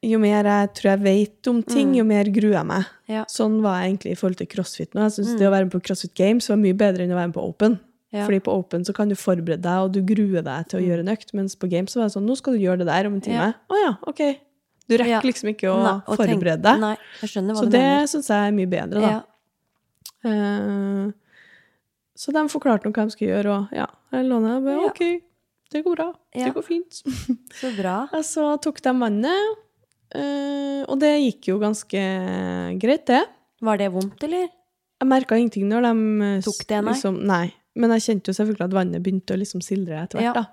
Jo mer jeg tror jeg vet om ting, Mm. jo mer gruer jeg meg. Ja. Sånn var jeg egentlig i forhold til crossfit nå. Jeg synes Mm. det å være med på CrossFit Games var mye bedre enn å være med på Open. Ja. Fordi på Open så kan du forberede deg, og du gruer deg til å Mm. gjøre en økt, mens på Games så var det sånn Nå skal du gjøre det der om en time. Å Ja. ja. OK. Du rekker liksom ikke å Nei, forberede deg. Nei, jeg skjønner hva Så du det syns jeg er mye bedre, da. Ja. Eh, så de forklarte noe hva de skulle gjøre, og ja, jeg låner og bare. OK, det går bra. Det går fint. *laughs* Så bra. *laughs* Så tok de vannet, uh, og det gikk jo ganske greit, det. Var det vondt, eller? Jeg merka ingenting når de Tok det, nei? Liksom, nei. Men jeg kjente jo selvfølgelig at vannet begynte å liksom sildre etter hvert. da.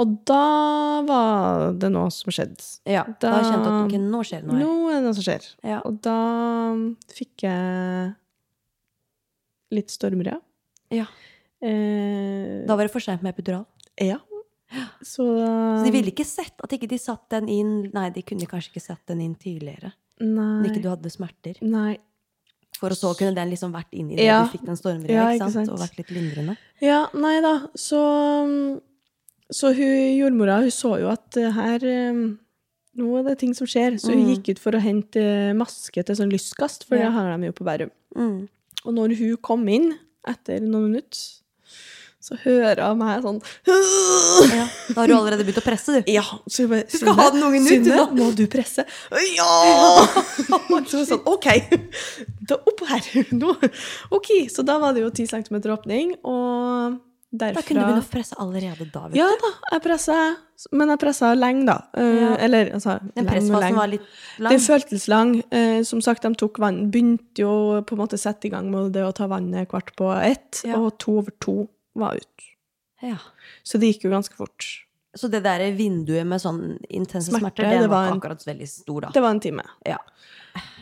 Og da var det noe som skjedde. Ja. Da, Da- kjente jeg at okay, nå skjer det noe. Nå er det noe som skjer. Ja. Og da fikk jeg litt stormere. Ja. Eh, Da var det for seint med epidural. ja. Så, Så de ville ikke sett at ikke de satt den inn Nei, de kunne kanskje ikke satt den inn tidligere. Nei. Når ikke du hadde smerter. Nei. For så kunne den liksom vært inn i det Ja. du fikk den stormere, Ja, ikke sant? Og vært litt lindrende. Ja, nei da. Så Så hun jordmora hun så jo at her eh, Nå er det ting som skjer. Så hun Mm. gikk ut for å hente maske til sånn lystkast, for Ja. det har de jo på Bærum. Mm. Og når hun kom inn etter noen minutter, så hører hun meg sånn Ja. Da har du allerede begynt å presse, du. Ja, så jeg bare Du skal ha den ungen ut, Synne, må du presse? Ja! *laughs* så sånn, OK. Da opp her. Nå. OK. Så da var det jo 10 cm åpning, og derfra Da kunne du begynne å presse allerede da, vet Ja da, jeg pressa, men jeg pressa lenge, da. Eh, Ja. Eller altså Den pressfasen var litt lang. Den føltes lang. Eh, som sagt, de tok vann Begynte jo på en måte å sette i gang med det å ta vannet kvart på ett, Ja. og to over to var ut. Ja. Så det gikk jo ganske fort. Så det der vinduet med sånn intense Smerte, smerter, det, det var ikke akkurat veldig stor, da. Det var en time. Ja.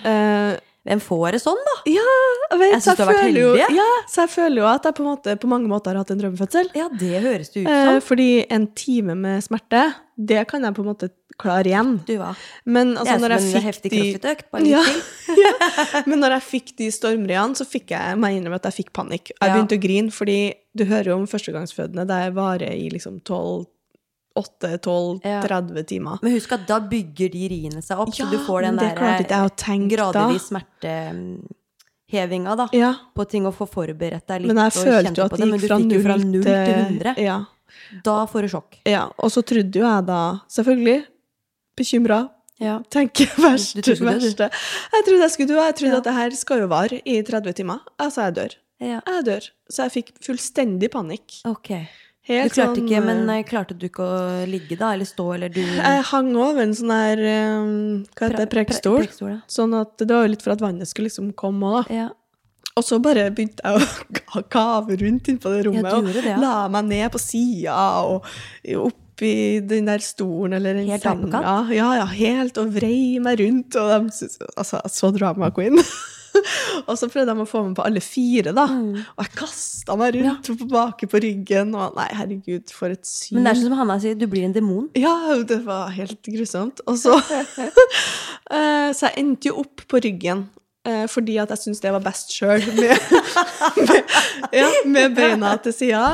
Uh, Hvem får det sånn, da? ja, jeg vet, Jeg synes så du har vært heldig. jo. Ja, så jeg føler jo at jeg på, måte, på mange måter har hatt en drømmefødsel. Ja, det høres det ut som. som. fordi en time med smerte, det kan jeg på en måte klare igjen. Du, var. Men Det altså, er når som en heftig de. Bare litt *laughs* Ja. til. Men når jeg fikk de stormriene, så fikk jeg må jeg innrømme at jeg fikk panikk. Jeg Ja. begynte å grine, fordi du hører jo om førstegangsfødende der varer i liksom 12 8, 12, Ja. 30 timer. Men husk at da bygger de riene seg opp, så du får den det der gradvis smertehevinga, da. Ja, På ting å få forberedt deg litt men jeg følte jo at det det, gikk fra fikk fra 0 null til 100. Ja, Da får du sjokk. ja. Og så trodde jo jeg da, selvfølgelig, bekymra, Ja. tenker *laughs* verst, Du trodde det, du. verste. Jeg trodde jeg skulle dø. Jeg trodde Ja. at det her skal jo vare i 30 timer. Altså, jeg dør. ja. Jeg dør. Så jeg fikk fullstendig panikk. Ok. Du klarte sånn, ikke, men eh, eh, klarte du ikke å ligge da, eller stå, eller du Jeg hang over en sånn her eh, Hva heter det? Pre- pre-. Sånn at det var litt for at vannet skulle liksom komme òg, da. Ja. Og så bare begynte jeg å *laughs* kave rundt inn på det rommet. ja, og det, ja. la meg ned på sida og oppi den der stolen eller en Helt apekatt? Ja, ja, helt. Og vrei meg rundt. Og de Altså, så drama queen. *laughs* og så prøvde de å få meg på alle fire, da. Mm. Og jeg kasta meg rundt og tilbake på ryggen. Og nei, herregud, for et syn. Men det er sånn som Hanna sier, du blir en demon. Ja, det var helt grusomt. Og så *laughs* eh, Så jeg endte jo opp på ryggen. eh, fordi at jeg syntes det var best sjøl, med, *laughs* med, ja, med beina til sida.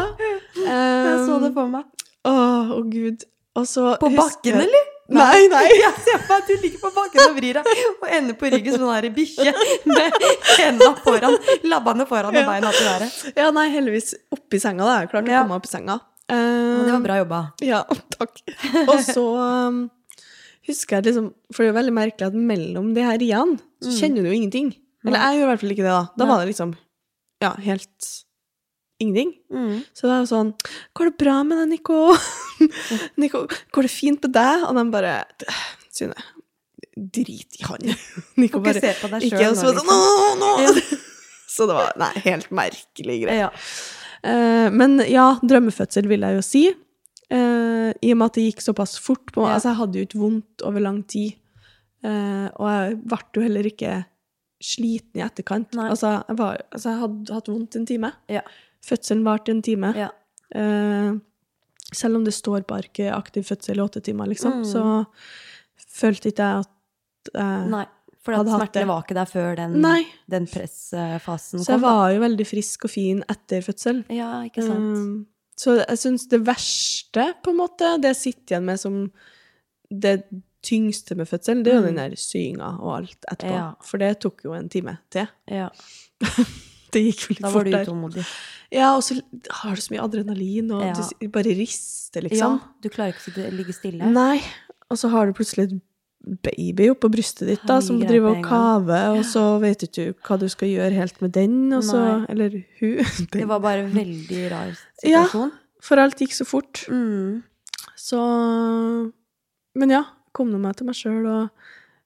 Jeg så det på meg. Å, å gud. Og så På bakken, eller? Nei, nei. *laughs* Jeg ser for meg at du ligger på bakken og vrir deg, og ender på ryggen som en der bikkje med hendene foran, labbene foran og beina til været. Ja, nei, heldigvis oppi senga. da. Jeg klarte Ja. å komme meg opp i senga. Uh, det var bra jobba. Ja, *laughs* takk. Og så um, husker jeg liksom For det er jo veldig merkelig at mellom de her riene så Mm. kjenner du jo ingenting. Eller jeg gjør i hvert fall ikke det, da. Da var det liksom ja, helt ingenting. Mm. Så det var jo sånn Går det bra med deg, Nico? *laughs* Nico, går det fint med deg? Og de bare Synne, drit i han. *laughs* Nico bare se på deg Ikke og så sånn Nå, nå! *laughs* Så det var Nei, helt merkelig greie. Ja. Uh, men ja, drømmefødsel vil jeg jo si. Uh, I og med at det gikk såpass fort. På, Ja. Altså, jeg hadde jo ikke vondt over lang tid. Uh, og jeg ble jo heller ikke sliten i etterkant. Altså, jeg, var, altså, jeg hadde hatt vondt en time. Ja. Fødselen varte en time. Ja. Eh, selv om det står på arket aktiv fødsel i åtte timer, liksom, Mm. så følte ikke jeg at eh, Nei, for smertene var ikke der før den, den pressfasen Så jeg kom. var jo veldig frisk og fin etter fødsel. Ja, ikke sant. Um, så jeg syns det verste, på en måte, det jeg sitter igjen med som det tyngste med fødselen, det er jo Mm. den der syinga og alt etterpå. Ja. For det tok jo en time til. Ja, *laughs* Det gikk jo litt da var du der. utålmodig. Ja, og så har du så mye adrenalin, og Ja. du bare rister, liksom. Ja, du klarer ikke å ligge stille. Nei. Og så har du plutselig et baby oppå brystet ditt, da, som driver og kaver, og så vet du ikke hva du skal gjøre helt med den, og så. Eller hun. *laughs* Det var bare en veldig rar situasjon. Ja. For alt gikk så fort. Mm. Så Men ja, kom nå meg til meg sjøl og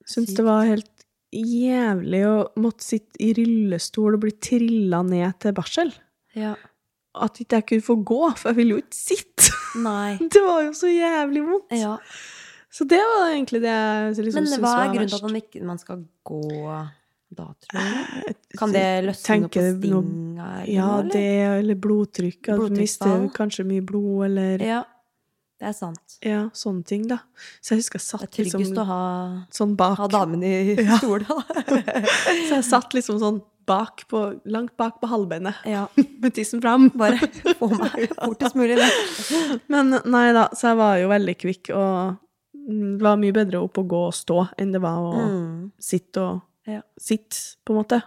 syntes det var helt jævlig å måtte sitte i rullestol og bli trilla ned til barsel. Ja. At ikke jeg kunne få gå, for jeg ville jo ikke sitte. Nei. *laughs* Det var jo så jævlig vondt. Ja. Så det var egentlig det jeg liksom Men hva er grunnen til at man ikke man skal gå da, tror? Jeg Kan det løsne noe på stinga? Ja, det, eller blodtrykk. At du mister kanskje mye blod, eller ja. Det er sant. Ja, sånne ting, da. Så jeg husker jeg Det er tryggest liksom å ha, sånn bak. ha damen i *laughs* Ja. *laughs* stolen. *laughs* Så jeg satt liksom sånn bak på, langt bak på halvbeinet, ja, med tissen fram. bare få meg fortest mulig ned. Men nei da, så jeg var jo veldig kvikk, og mm, det var mye bedre opp å gå og stå enn det var å Mm. sitte og Ja. Sitte, på en måte.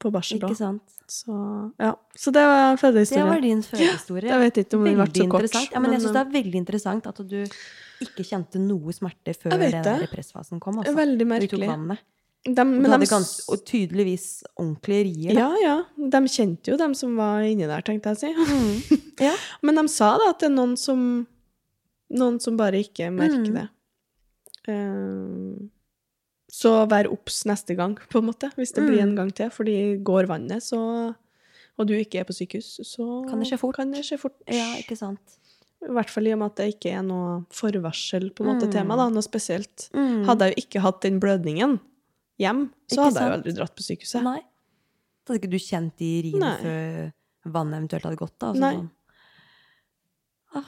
På barsel, sant? Så ja. Så det var Det var din fødehistorie. Jeg vet ikke om det ble så kort. Ja, men jeg syns det er veldig interessant at du ikke kjente noe smerte før den der pressfasen kom. eh, Altså. Veldig Du tok merkelig. vannet. De, Du hadde de, gans og tydeligvis ordentlige rier. da. ja, ja. De kjente jo dem som var inni der, tenkte jeg å si. Mm. *laughs* Ja. Men de sa da at det er noen som Noen som bare ikke merker Mm. det. Eh, så vær obs neste gang, på en måte, hvis det blir Mm. en gang til. Fordi går vannet, så Og du ikke er på sykehus, så Kan det skje fort. Kan det skje fort. ja, ikke sant. I hvert fall i og med at det ikke er noe forvarsel på en måte Mm. tema, da, noe spesielt. Mm. Hadde jeg jo ikke hatt den blødningen hjem, så Ikke hadde jeg jo aldri dratt på sykehuset. Nei. Så hadde ikke du kjent de riene før vannet eventuelt hadde gått? da? Altså, Nei. sånn. Ah,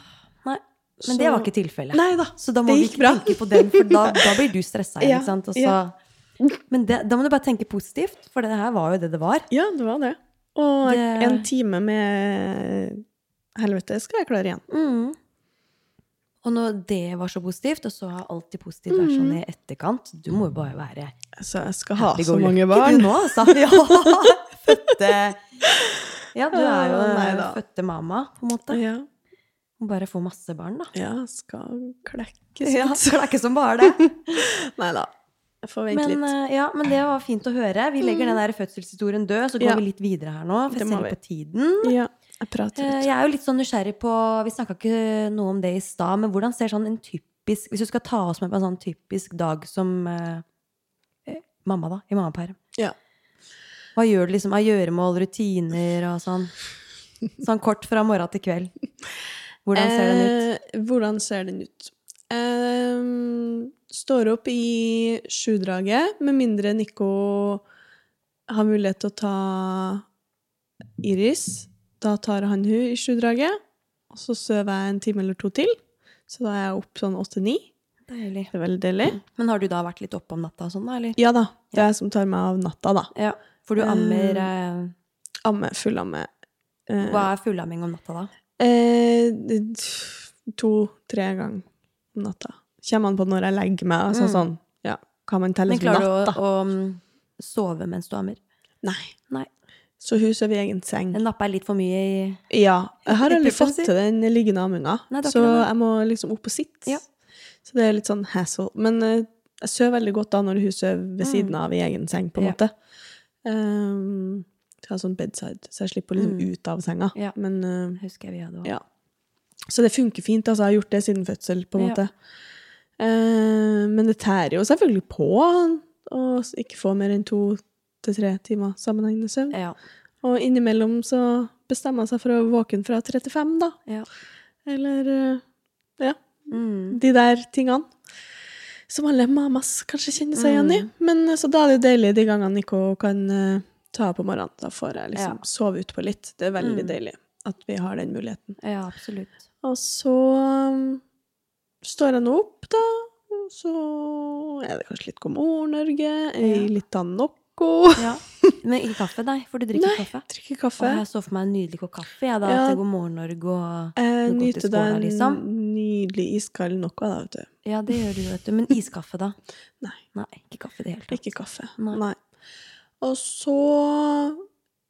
Men det var ikke tilfellet. Nei da. Så da må vi ikke bra. tenke på den, for da, *laughs* da blir du stressa. Ja, så, ja. Men det, da må du bare tenke positivt, for det her var jo det det var. Ja, det var det. Og Det- en time med helvete skal jeg klare igjen. Mm. Og når det var så positivt, og så har alltid positivt vært sånn Mm. i etterkant Du må jo bare være Så jeg skal ha så mange barn. Du nå, altså. *laughs* Ja, *laughs* fødte Ja, du er jo nei fødte mamma, på en måte. Ja, Må bare få masse barn, da. ja skal klekke Ja, sånt. så det er som bare *laughs* det. Nei da. Jeg får vente Men, litt. eh, ja, men det var fint å høre. Vi legger den der fødselshistorien død, så går Ja. vi litt videre her nå. For jeg ser litt på tiden. Ja, jeg prater Eh, litt. Jeg er jo litt sånn nysgjerrig på Vi snakka ikke noe om det i stad, men hvordan ser sånn en typisk Hvis du skal ta oss med på en sånn typisk dag som eh, eh, mamma, da, i mammaperm. Ja. Hva gjør du liksom av gjøremål, rutiner og sånn? *laughs* Sånn kort fra morgen til kveld. Hvordan ser den ut? Eh, hvordan ser den ut? Eh, står opp i sjudraget, med mindre Nico har mulighet til å ta Iris. Da tar han hun i sjudraget, og så sover jeg en time eller to til. Så da er jeg opp sånn åtte-ni. Deilig. Det er veldig deilig. Men har du da vært litt oppe om natta og sånn, da, eller? Ja da, det er jeg som tar meg av natta, da. Ja. For du ammer eh, Amme, fullamme. Eh, Hva er fullamming om natta, da? Eh, To-tre ganger om natta. Kommer an på når jeg legger meg. Altså Mm. sånn, ja, Kan man telle Men som natt, du klarer å, å mm, sove mens du ammer? Nei. Nei. Så hun sover i egen seng. Den napper er litt for mye i Ja. Jeg har aldri fått til den liggende amminga, så jeg må liksom opp og sitte. Ja. Så det er litt sånn hassle. Men uh, jeg sover veldig godt da når hun sover ved siden av i egen seng, på en måte. Ja. måte. Um, jeg har sånn bedside, så jeg slipper liksom Mm. ut av senga. Ja. Men uh, Husker jeg vi hadde også. Ja. Så det funker fint. altså Jeg har gjort det siden fødsel, på en Ja. måte. Eh, men det tærer jo selvfølgelig på å ikke få mer enn to til tre timer sammenhengende søvn. Ja. Og innimellom så bestemmer man seg for å våkne fra 35, da. Ja. Eller uh, ja, Mm. de der tingene. Som alle mamas kanskje kjenner seg igjen i. Mm. Men så da er det jo deilig de gangene Nico kan eh, ta på morgenen. Da får jeg liksom Ja. sove utpå litt. Det er veldig Mm. deilig at vi har den muligheten. ja, absolutt. Og så um, står jeg nå opp, da. Og så er det kanskje litt God morgen, Norge. ei Ja. Av noe. Ja. Men ikke kaffe, nei, for du drikker Nei, kaffe. drikker kaffe. Og jeg så for meg en nydelig kopp kaffe jeg, da, Ja. til God morgen Norge og Jeg nyter deg en liksom. nydelig iskald noe, da, vet du. Ja, det gjør du, vet du. Men iskaffe, da? Nei. Nei, ikke kaffe i det hele tatt. Ikke kaffe. Nei. Nei. Og så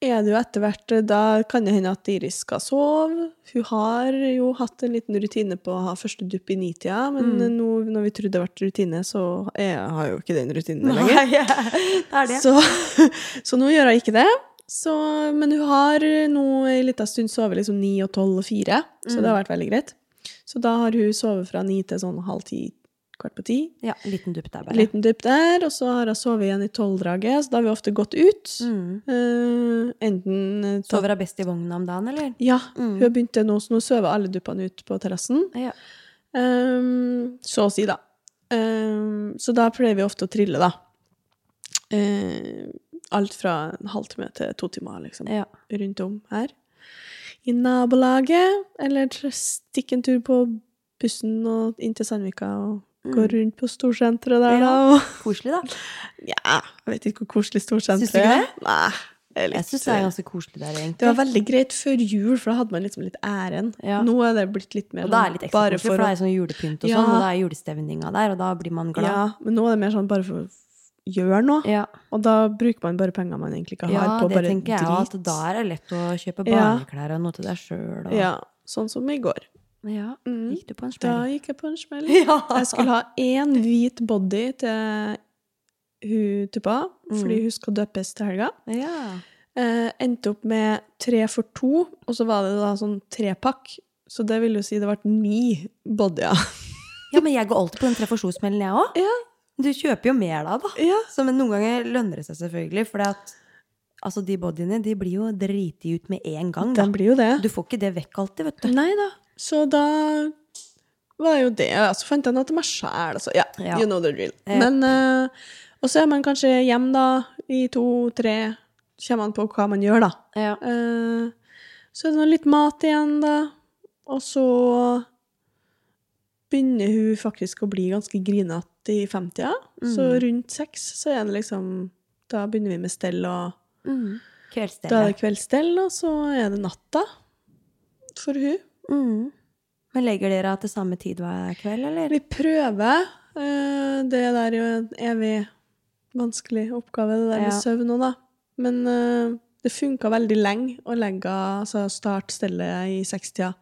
er det jo etter hvert Da kan det hende at Iris skal sove. Hun har jo hatt en liten rutine på å ha første dupp i nitida, men Mm. nå når vi trodde det ble rutine, så jeg har jo ikke den rutinen lenger. *laughs* Nei, det er det. Så, *laughs* så nå gjør hun ikke det. Så, men hun har nå en liten stund sovet liksom ni og tolv og fire, så det har vært veldig greit. Så da har hun sovet fra ni til sånn halv ti, kvart på ti. Ja, liten dupp der, bare. liten dupp der, og så har hun sovet igjen i tolvdraget, så da har vi ofte gått ut. Mm. Uh, enten eh, Sover hun best i vogna om dagen, eller? Ja, Mm. hun har begynt det nå, så nå sover alle duppene ut på terrassen. Ja. Um, så å si, da. Um, så da pleier vi ofte å trille, da. Uh, alt fra en halvtime til to timer, liksom. ja. Rundt om her. I nabolaget, eller stikke en tur på bussen og inn til Sandvika og gå rundt på storsenteret der, da Ja. da. Koselig, da. *laughs* ja, jeg vet ikke hvor koselig Syns du storsenteret ikke det? Nei. det er litt- Jeg syns det er ganske koselig der, egentlig. det var veldig greit før jul, for da hadde man liksom litt æren. Ja. Nå er det blitt litt mer Og da er det litt ekstra koselig, for for det er sånn julepynt og Ja. sånn, og da er julestemninga der, og da blir man glad. Ja, men nå er det mer sånn bare for å gjøre noe. Ja, Og da bruker man bare penger man egentlig ikke har ja på det tenker jeg at da er det lett å kjøpe barneklær og noe til deg sjøl. Og... Ja, sånn som i går. Ja, Mm. Gikk du på en Da gikk jeg på en smell. *laughs* Ja. Jeg skulle ha én hvit body til hun tuppa, fordi Mm. hun skal døpes til helga. Ja. Eh, endte opp med tre for to, og så var det da sånn trepakk. Så det vil jo si det ble ni bodyer. *laughs* ja, men jeg går alltid på den tre for to-smellen, jeg òg. Ja. Du kjøper jo mer da, da. Ja. Så, men noen ganger lønner det seg selvfølgelig, for altså, de bodyene de blir jo driti ut med en gang. Da. Den blir jo det. Du får ikke det vekk alltid, vet du. Nei da. Så da var jo det Og så fant jeg noe til meg sjæl. Altså. Ja, Ja. you know the drill. Men uh, Og så er man kanskje hjem, da, i to-tre. Kommer man på hva man gjør, da. Ja. Uh, så er det nå litt mat igjen, da. Og så begynner hun faktisk å bli ganske grinete i femtida. Så Mm. rundt seks så er det liksom Da begynner vi med stell, og Mm. da er det kveldsstell, og så er det natta for hun. Mm. Men legger dere til samme tid hver kveld, eller? Vi prøver. eh, Det der er jo en evig vanskelig oppgave, det der med Ja. søvn òg, da. Men eh, det funka veldig lenge å legge altså starte stellet i sekstida.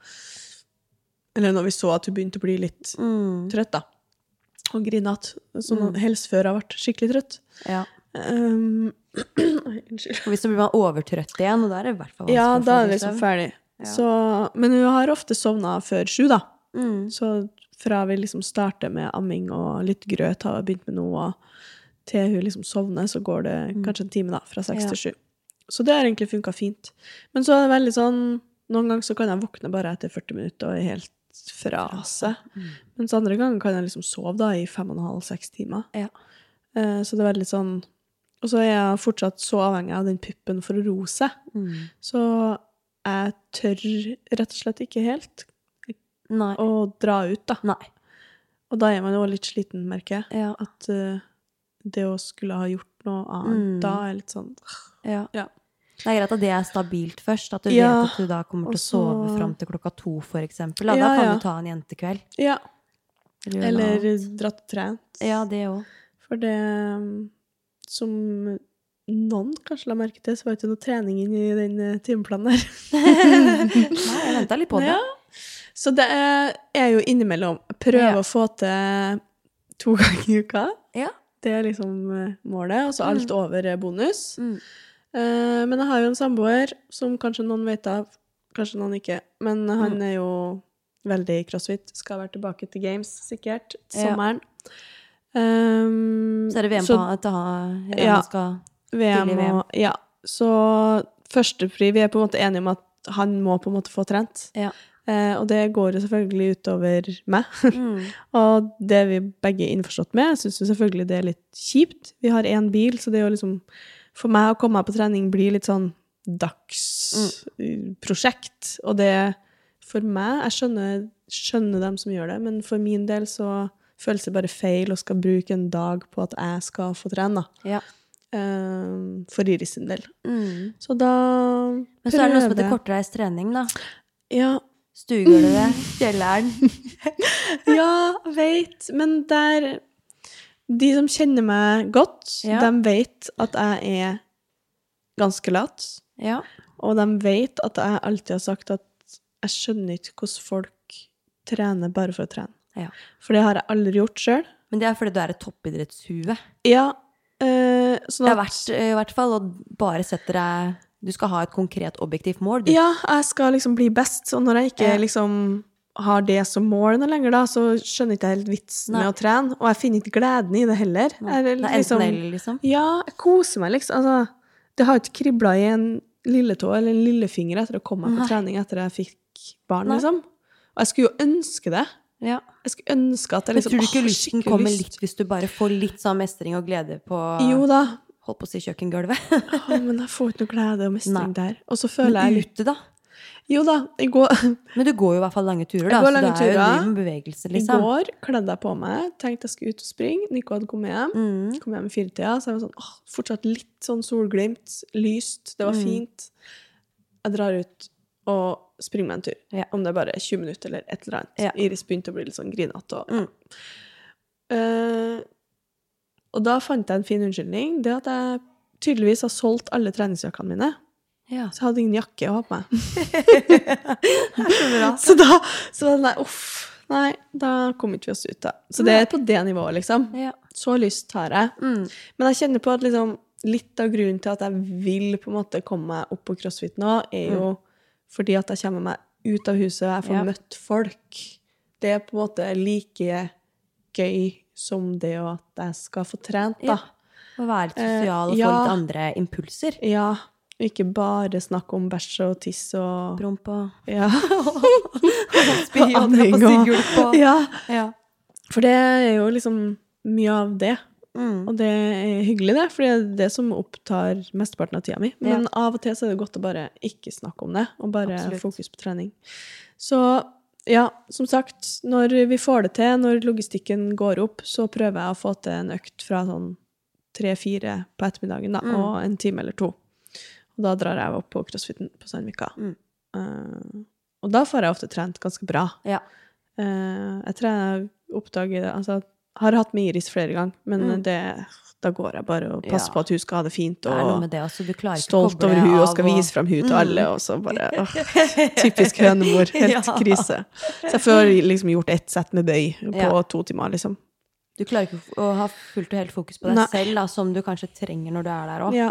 Eller når vi så at hun begynte å bli litt Mm. trøtt, da. Og grinete. Som Mm. helst før hun har vært skikkelig trøtt. Ja. *clears throat* Um, unnskyld. Hvis så blir man overtrøtt igjen, og da er det i hvert fall vanskelig Ja, da er det liksom ferdig. Så, men hun har ofte sovna før sju, da. Mm. Så fra vi liksom starter med amming og litt grøt har vi begynt med noe, til hun liksom sovner, så går det kanskje en time, da, fra seks Mm. Til sju. Så det har egentlig funka fint. Men så er det veldig sånn Noen ganger så kan jeg våkne bare etter 40 minutter og er helt fra seg. Mm. Mens andre ganger kan jeg liksom sove da i fem og en halv, seks timer. Ja. Eh, så det er veldig sånn Og så er jeg fortsatt så avhengig av den puppen for å roe seg. Mm. Så jeg tør rett og slett ikke helt Nei. å dra ut, da. Nei. Og da er man jo litt sliten, merker jeg. Ja. At uh, det å skulle ha gjort noe annet Mm. da er litt sånn ja. Ja. Det er greit at det er stabilt først, at du Ja, vet at du da kommer til å så- sove fram til klokka to, for eksempel. Da, da kan du ta en jentekveld. Ja. Eller, Eller dratt og trent. Ja, det òg. For det um, som noen kanskje la merke til, så var det ikke noe trening inn i den eh, timeplanen der. Nei, jeg venta litt på det. Ja. Så det er, jo innimellom prøve Ja. å få til to *laughs* ganger i uka. Ja. Det er liksom eh, målet. Og så alt Mm. over er bonus. Mm. Eh, men jeg har jo en samboer som kanskje noen vet av, kanskje noen ikke. Men han Mm. er jo veldig crossfit. Skal være tilbake til games, sikkert, til sommeren. Um, Så er det VM på at å ha Ja. skal VM VM. og Ja. Så førstepri Vi er på en måte enige om at han må på en måte få trent. Ja. Eh, og det går jo selvfølgelig utover meg. Mm. *laughs* og det er vi begge innforstått med. Jeg syns jo selvfølgelig det er litt kjipt. Vi har én bil, så det er jo liksom For meg å komme meg på trening blir litt sånn dagsprosjekt. Og det For meg Jeg skjønner, skjønner dem som gjør det, men for min del så føles det bare feil å skal bruke en dag på at jeg skal få trene, da. Ja. Eh, for Iris sin del. Mm. Så da Men så er det noe som heter prøver- kortreist trening, da. Ja, Stuegulvet, kjelleren. *laughs* *laughs* ja, veit. Men der De som kjenner meg godt, Ja. de vet at jeg er ganske lat. Ja. Og de vet at jeg alltid har sagt at jeg skjønner ikke hvordan folk trener bare for å trene. Ja. For det har jeg aldri gjort sjøl. Men det er fordi du er et toppidrettshue. Ja, eh, sånn at er verdt vært i hvert fall å bare sette deg Du skal ha et konkret, objektivt mål. Du. Ja, jeg skal liksom bli best, og når jeg ikke liksom har det som mål lenger, da, så skjønner jeg ikke helt vitsen Nei. med å trene. Og jeg finner ikke gleden i det heller. Jeg, Det er enten eller, liksom. Ja, jeg koser meg, liksom. Altså, det har ikke kribla i en lilletå eller en lillefinger etter å komme meg på trening etter jeg fikk barn, liksom. Og jeg skulle jo ønske det. Ja. Jeg skulle ønske at jeg Men liksom tror du ikke lysten kommer lyst. litt hvis du bare får litt sånn mestring og glede på Jo da. Holdt på å si kjøkkengulvet. Å, men jeg får ikke noe glede og mestring Nei. der. Og så føler Men jeg ute, da? Jo da, i går, Men du går jo i hvert fall lange turer, Jeg da. lange Så det er jo liv med bevegelse, i liksom. går kledde jeg på meg, tenkte jeg skulle ut og springe. Nico hadde kommet hjem. Mm. Kom hjem i firetida, så jeg var sånn åh, fortsatt litt sånn solglimt. Lyst. Det var Mm. fint. Jeg drar ut og springe meg en tur. Ja. Om det er bare 20 minutter eller et eller annet. Ja. Iris begynte å bli litt sånn grinete. Og, Mm. uh, og da fant jeg en fin unnskyldning. Det at jeg tydeligvis har solgt alle treningsjakkene mine. Ja. Så jeg hadde ingen jakke å ha på meg. *laughs* Så da så var nei, uff. Nei, da kom ikke vi oss ut, da. Så det er på det nivået, liksom. Ja. Så lyst har jeg. Mm. Men jeg kjenner på at liksom, litt av grunnen til at jeg vil på en måte komme meg opp på crossfit nå, er jo fordi at jeg kommer meg ut av huset og jeg får. Ja. møtt folk. Det er på en måte like gøy som det at jeg skal få trent, da. Å være litt Eh, sosial og få ja. litt andre impulser. Ja. og Ikke bare snakke om bæsj og tiss og Promp og Ja. *laughs* spy og anding og- ja. ja. For det er jo liksom mye av det. Mm. Og det er hyggelig, det, for det er det som opptar mesteparten av tida mi. Men av og til så er det godt å bare ikke snakke om det, og bare Absolutt. fokus på trening. Så ja, som sagt, når vi får det til, når logistikken går opp, så prøver jeg å få til en økt fra sånn tre-fire på ettermiddagen, da, Mm. og en time eller to. Og da drar jeg opp på crossfiten på Sandvika. Mm. Uh, og da får jeg ofte trent ganske bra. Ja. Uh, jeg tror jeg oppdager det Altså, har hatt med Iris flere ganger, men Mm. det, da går jeg bare og passer Ja. på at hun skal ha det fint, og det også. Du klarer ikke å stolt over hun og skal skal vise frem hun til Mm. alle, og så bare *laughs* åh, Typisk hønemor. *laughs* Helt Ja. krise. Så jeg får liksom gjort ett sett med bøy på Ja. to timer, liksom. Du klarer ikke å ha fullt og helt fokus på deg Nei. selv, da, som du kanskje trenger når du er der òg. Ja.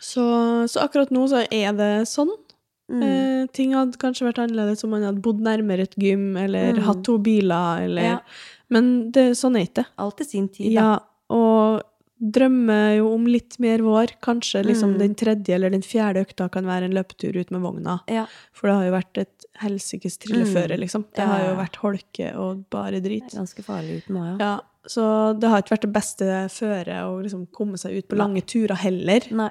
Så, så akkurat nå så er det sånn. Mm. Eh, ting hadde kanskje vært annerledes om man hadde bodd nærmere et gym, eller Mm. hatt to biler, eller Ja. Men det, sånn er ikke det. Alt i sin tid, da. Ja, og drømmer jo om litt mer vår. Kanskje liksom Mm. den tredje eller den fjerde økta kan være en løpetur ut med vogna. Ja. For det har jo vært et helsikes trilleføre, Mm. liksom. Det Ja, har jo vært holke og bare drit. Det er ganske farlig uten òg, ja. Ja, så det har ikke vært det beste føret å liksom komme seg ut på lange turer heller. Nei.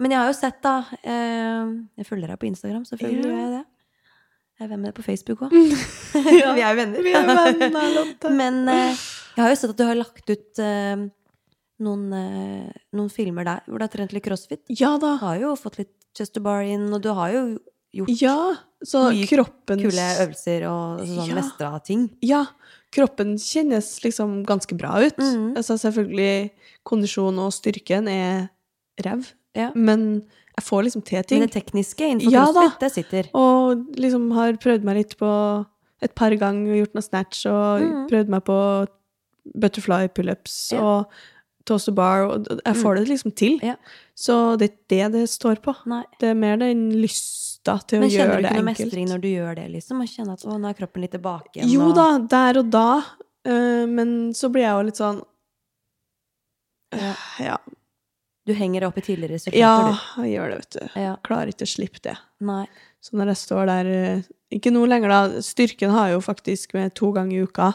Men jeg har jo sett, da eh, Jeg følger deg på Instagram, selvfølgelig gjør jeg det. Jeg er venn med deg på Facebook òg. *laughs* Ja, Vi er venner. vi er venner, Lotte. *laughs* Men eh, jeg har jo sett at du har lagt ut eh, noen, eh, noen filmer der hvor du har trent litt crossfit. Ja da. Du har jo fått litt chester bar inn, og du har jo gjort Ja, så Mye kroppens... kule øvelser og sånn Ja. mestra ting. Ja, kroppen kjennes liksom ganske bra ut. Mhm. Altså selvfølgelig, kondisjon og styrken er rev, Ja. men jeg får liksom til ting. Men det tekniske innenfor Ja crossfit, det sitter. Og liksom har prøvd meg litt på et par ganger, gjort noe snatch, og mm. prøvd meg på butterfly pullups Ja. og toast to bar, og jeg får det liksom til. Ja. Så det er ikke det det står på. Nei. Det er mer den lysta til å gjøre det Men kjenner du ikke noe mestring når du gjør det, liksom? Og kjenner at å, nå er kroppen litt tilbake igjen? Jo og- da, der og da, eh, men så blir jeg jo litt sånn Ja. Ja, Du henger deg opp i tidligere resultater, ja jeg gjør det, vet du. Ja. Klarer ikke å slippe det. Nei. Så når jeg står der eh, Ikke nå lenger, da. Styrken har jeg jo faktisk med to ganger i uka.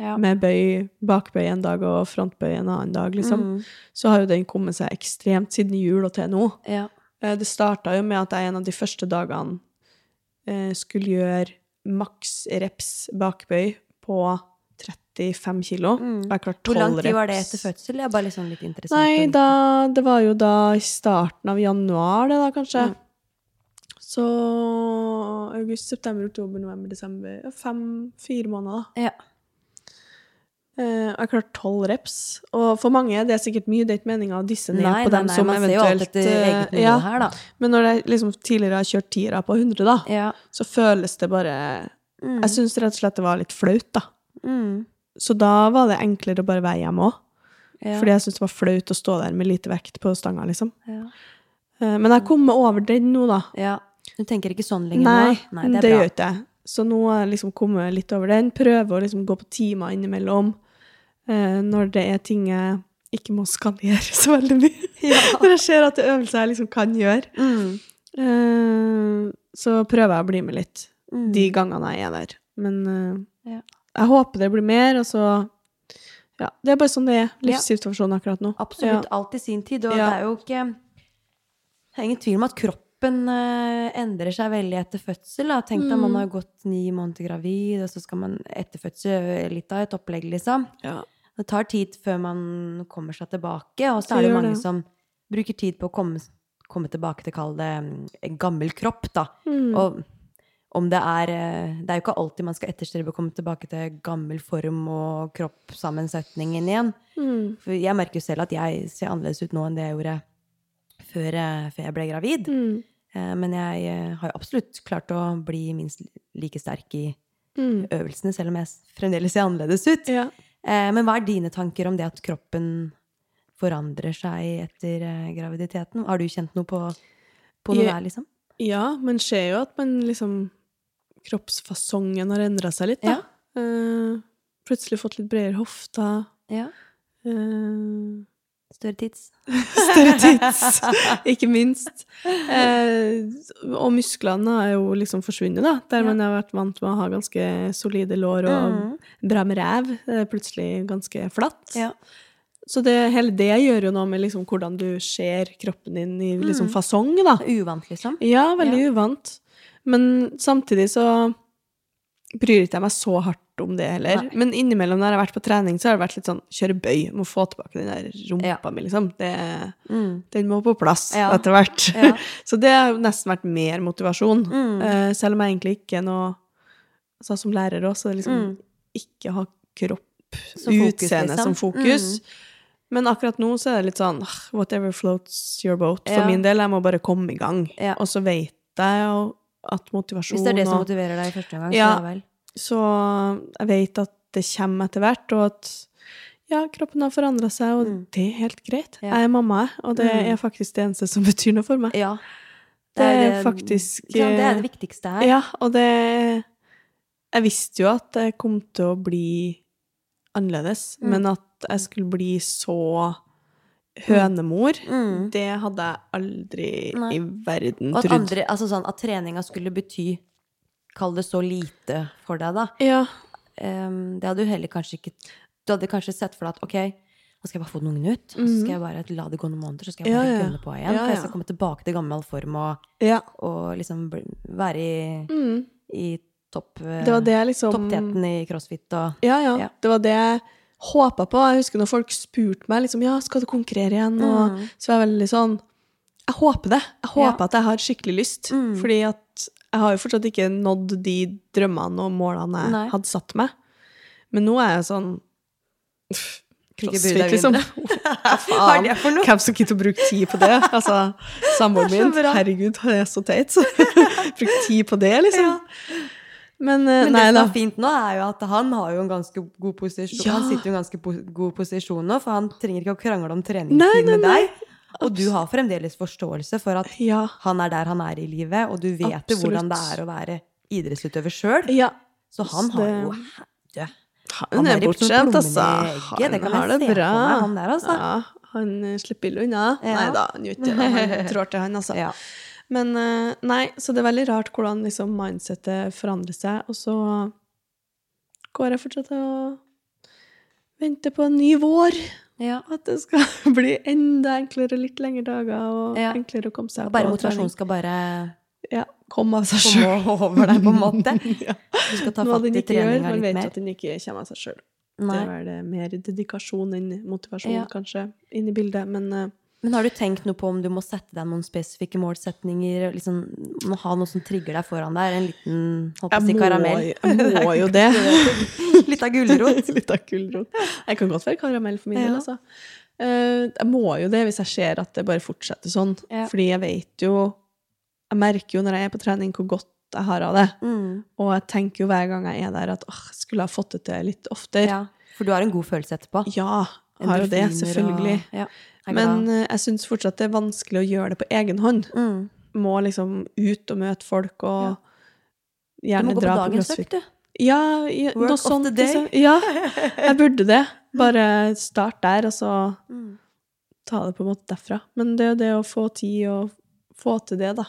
Ja. Med bøy, bakbøy en dag og frontbøy en annen dag, liksom. Mm. Så har jo den kommet seg ekstremt siden jul og til nå. Ja. Eh, Det starta jo med at jeg en av de første dagene eh, skulle gjøre maks reps bakbøy på 35 kilo. Mm. Og jeg klarte 12 Hvor lang tid var det etter fødsel? Jeg er bare liksom litt interessant. Nei, da, det var jo da i starten av januar, det da, kanskje. Mm. Så august, september, oktober, november, desember Fem-fire måneder, da. Ja. Eh, jeg klarte tolv reps. Og for mange det er sikkert mye, det er ikke meninga å disse ned Nei, på nei, dem nei, som jo alt eventuelt eget eh, ja, her. Men når jeg liksom tidligere har kjørt tiere på 100, da, Ja. så føles det bare Mm. Jeg syns rett og slett det var litt flaut, da. Mm. Så da var det enklere å bare være hjemme òg. Ja. Fordi jeg syntes det var flaut å stå der med lite vekt på stanga, liksom. ja. Eh, Men jeg har kommet over den nå, da. ja. Du tenker ikke sånn lenger Nei, nå? Nei, det, det gjør ikke jeg. Så nå har jeg liksom kommet litt over den. Prøver å liksom gå på timer innimellom eh, når det er ting jeg ikke må skalere så veldig mye. *laughs* *laughs* når jeg ser at det er øvelser jeg liksom kan gjøre. Mm. Eh, så prøver jeg å bli med litt Mm. de gangene jeg er der. Men Ja. Jeg håper det blir mer, og så Ja, det er bare sånn det er. Livssituasjonen akkurat nå. Absolutt. Alt i sin tid. Og Ja. det er jo ikke Det er ingen tvil om at kroppen uh, endrer seg veldig etter fødsel. Da. Tenk deg Mm. man har gått ni måneder gravid, og så skal man etter fødsel litt av et opplegg, liksom. Ja. Det tar tid før man kommer seg tilbake, og så er det jo mange det. som bruker tid på å komme, komme tilbake til, kall det, mm, en gammel kropp, da. Mm. Og om det er eh, Det er jo ikke alltid man skal etterstrebe å komme tilbake til gammel form og kroppssammensetningen igjen. Mm. For jeg merker jo selv at jeg ser annerledes ut nå enn det jeg gjorde før, eh, før jeg ble gravid. Mm. Eh, Men jeg har jo absolutt klart å bli minst like sterk i Mm. øvelsene, selv om jeg fremdeles ser annerledes ut. Ja. Men hva er dine tanker om det at kroppen forandrer seg etter graviditeten? Har du kjent noe på, på noe der, liksom? Ja, man ser jo at man liksom Kroppsfasongen har endra seg litt, da. Eh, plutselig fått litt bredere hofta. Ja. Uh, Større tids? *laughs* større tits, ikke minst. Eh, og musklene har jo liksom forsvunnet, da. Der Ja. man har vært vant med å ha ganske solide lår og Mm. bra med ræv. Det er plutselig ganske flatt. Ja. Så det, hele det gjør jo noe med liksom hvordan du ser kroppen din i liksom Mm. fasong, da. Uvant, liksom? Ja, veldig uvant. Men samtidig så bryr ikke jeg meg så hardt om det heller. Nei. Men innimellom når jeg har vært på trening, så har det vært litt sånn kjøre bøy. Må få tilbake den der rumpa Ja. mi, liksom. Det, Mm. den må på plass Ja. etter hvert. Ja. *laughs* så det har nesten vært mer motivasjon. Mm. Uh, selv om jeg egentlig ikke er noe altså Som lærer òg, så liksom Mm. ikke ha kropp, Som utseende liksom. som fokus. Mm. Men akkurat nå så er det litt sånn ah, whatever floats your boat. For min del, jeg må bare komme i gang. Og så vet jeg jo at motivasjon Hvis det er det som motiverer deg i første gang, Ja. så ja vel. Så jeg vet at det kommer etter hvert, og at ja, kroppen har forandra seg, og Mm. det er helt greit. Ja. Jeg er mamma, og det Mm. er faktisk det eneste som *laughs* betyr noe for meg. Ja. Det er faktisk ja, Det er det viktigste her. Ja, og det Jeg visste jo at det kom til å bli annerledes, Mm. men at jeg skulle bli så hønemor, Mm. det hadde jeg aldri Nei. i verden Og at, trodd. andre, altså sånn, at treninga skulle bety Kall det så lite for deg, da. Ja. Um, det hadde du heller kanskje ikke Du hadde kanskje sett for deg at ok, nå skal jeg bare få noen ut. Og så Mhm. skal jeg bare la det gå noen måneder, så skal jeg bare ja. gønne på igjen. Ja, For jeg skal komme tilbake til gammel form og, ja. og liksom være i, Mm. i topp, eh, Det var det liksom toppteten i crossfit og Ja, ja, Ja. Det var det jeg håpa på. Jeg husker når folk spurte meg liksom, ja, skal du konkurrere igjen. Og Mm. så var jeg veldig sånn Jeg håper det. Jeg håper Ja. at jeg har skikkelig lyst. Mm. Fordi at jeg har jo fortsatt ikke nådd de drømmene og målene jeg Nei. hadde satt meg. Men nå er jeg sånn Crossfit, liksom. *laughs* Hva faen? *laughs* Hvem som gidder å bruke tid på det? Altså, *laughs* Samboeren er min, herregud, han er så teit. Bruk tid på det, liksom. Men, uh, Men det som er fint nå, er jo at han har jo en ganske god posisjon. Ja. Han sitter jo i en ganske po god posisjon nå, for han trenger ikke å krangle om treningstid med deg. Og du har fremdeles forståelse for at Ja. han er der han er i livet, og du vet Absolutt. hvordan det er å være idrettsutøver sjøl. ja. Så han har jo du, Han, Han er bortskjemt, altså. det har det bra. meg, han der, altså. Ja, han slipper ille unna. Ja. Nei da, han gjør ikke det. Han *laughs* trår til, han, altså. Men eh, nei, så det er veldig rart hvordan liksom mindsettet forandrer seg, og så går jeg fortsatt og venter på en ny vår. Ja. At det skal *laughs* bli enda enklere, litt lengre dager, og Ja. enklere å komme seg Og bare på motivasjon skal bare Ja, komme av seg sjøl. komme *laughs* over deg, på en måte. *laughs* ja. Du skal ta fatt i treninga litt mer. man vet at den ikke kommer av seg sjøl. Det er vel mer dedikasjon enn motivasjon, Ja. kanskje, inn i bildet. Men eh, Men har du tenkt noe på om du må sette deg noen spesifikke målsetninger? Liksom, må ha noe som trigger deg foran deg? En liten holdt jeg karamell? jeg *laughs* må jo det. *laughs* Litt av gulrot? *laughs* Litt av gulrot. Jeg kan godt være karamell for min del, Ja. altså. Eh, jeg må jo det hvis jeg ser at det bare fortsetter sånn. Ja. Fordi jeg vet jo Jeg merker jo når jeg er på trening, hvor godt jeg har av det. Mm. Og jeg tenker jo hver gang jeg er der, at åh, skulle jeg ha fått det til litt oftere. Ja, for du har en god følelse etterpå? Ja, har jo det, selvfølgelig. Og, ja, Men eh, jeg syns fortsatt det er vanskelig å gjøre det på egen hånd. mm. Må liksom ut og møte folk og ja. gjerne må gå på dra på dagens økt, du. Ja, ja Work noe sånt. Liksom. Ja, jeg burde det. Bare start der, og så Mm. ta det på en måte derfra. Men det er jo det å få tid og få til det, da.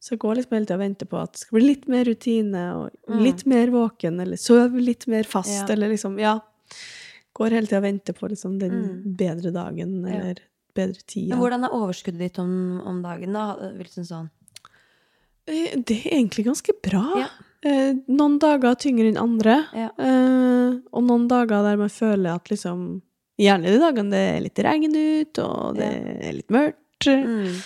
Så jeg går liksom hele tida og venter på at det skal bli litt mer rutine, og Mm. litt mer våken, eller sove litt mer fast, Ja. eller liksom Ja. Går hele tida og venter på liksom den Mm. bedre dagen, Ja. eller bedre tida. Men hvordan er overskuddet ditt om, om dagen, da? Vil sånn Eh, Det er egentlig ganske bra. Ja. Eh, Noen dager tyngre enn andre. Ja. Eh, og noen dager der man føler at liksom Gjerne de dagene det er litt regn ut, og det er litt mørkt. mm.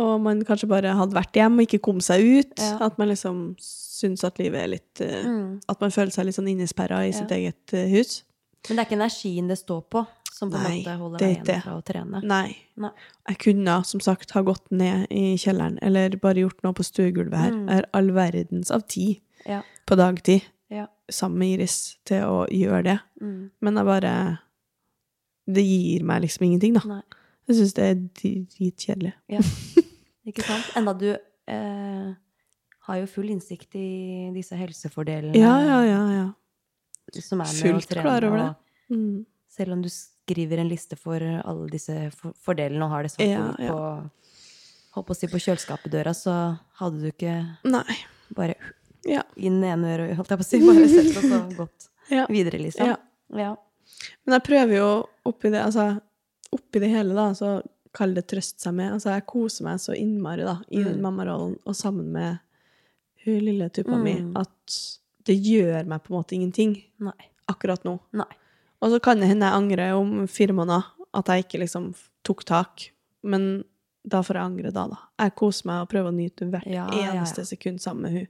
Og man kanskje bare hadde vært hjemme og ikke kom seg ut. Ja. At man liksom syns at livet er litt eh, Mm. At man føler seg litt sånn innesperra i Ja. sitt eget eh, hus. Men det er ikke energien det står på, som på en måte holder er deg igjen fra å trene? Nei. Nei. Jeg kunne som sagt ha gått ned i kjelleren, eller bare gjort noe på stuegulvet her. Mm. Jeg har all verdens av tid Ja. på dagtid Ja. sammen med Iris til å gjøre det. Mm. Men jeg bare Det gir meg liksom ingenting, da. Nei. Jeg syns det er dritkjedelig. *laughs* Ikke sant? Enda du eh, har jo full innsikt i disse helsefordelene Ja, ja, ja. ja. Som er med Fullt trener. og Mm. Selv om du skriver en liste for alle disse fordelene og har det sånn Ja, ja. på Holdt på å si på kjøleskapet-døra, så hadde du ikke Nei. bare Ja. inn ene øret, holdt jeg på å si, bare sett og så *laughs* gått Ja. videre, liksom. Ja. Ja. Men jeg prøver jo oppi det, altså oppi det hele, da, så kall det trøst seg med. Altså, jeg koser meg så innmari da, i den Mm. mammarollen, og sammen med hun lille tuppa mi, Mm. at det gjør meg på en måte ingenting Nei. akkurat nå. Nei. Og så kan det hende jeg angrer om fire måneder, at jeg ikke liksom tok tak. Men da får jeg angre da, da. Jeg koser meg og prøver å nyte hvert Ja, ja, ja. eneste sekund sammen med hun.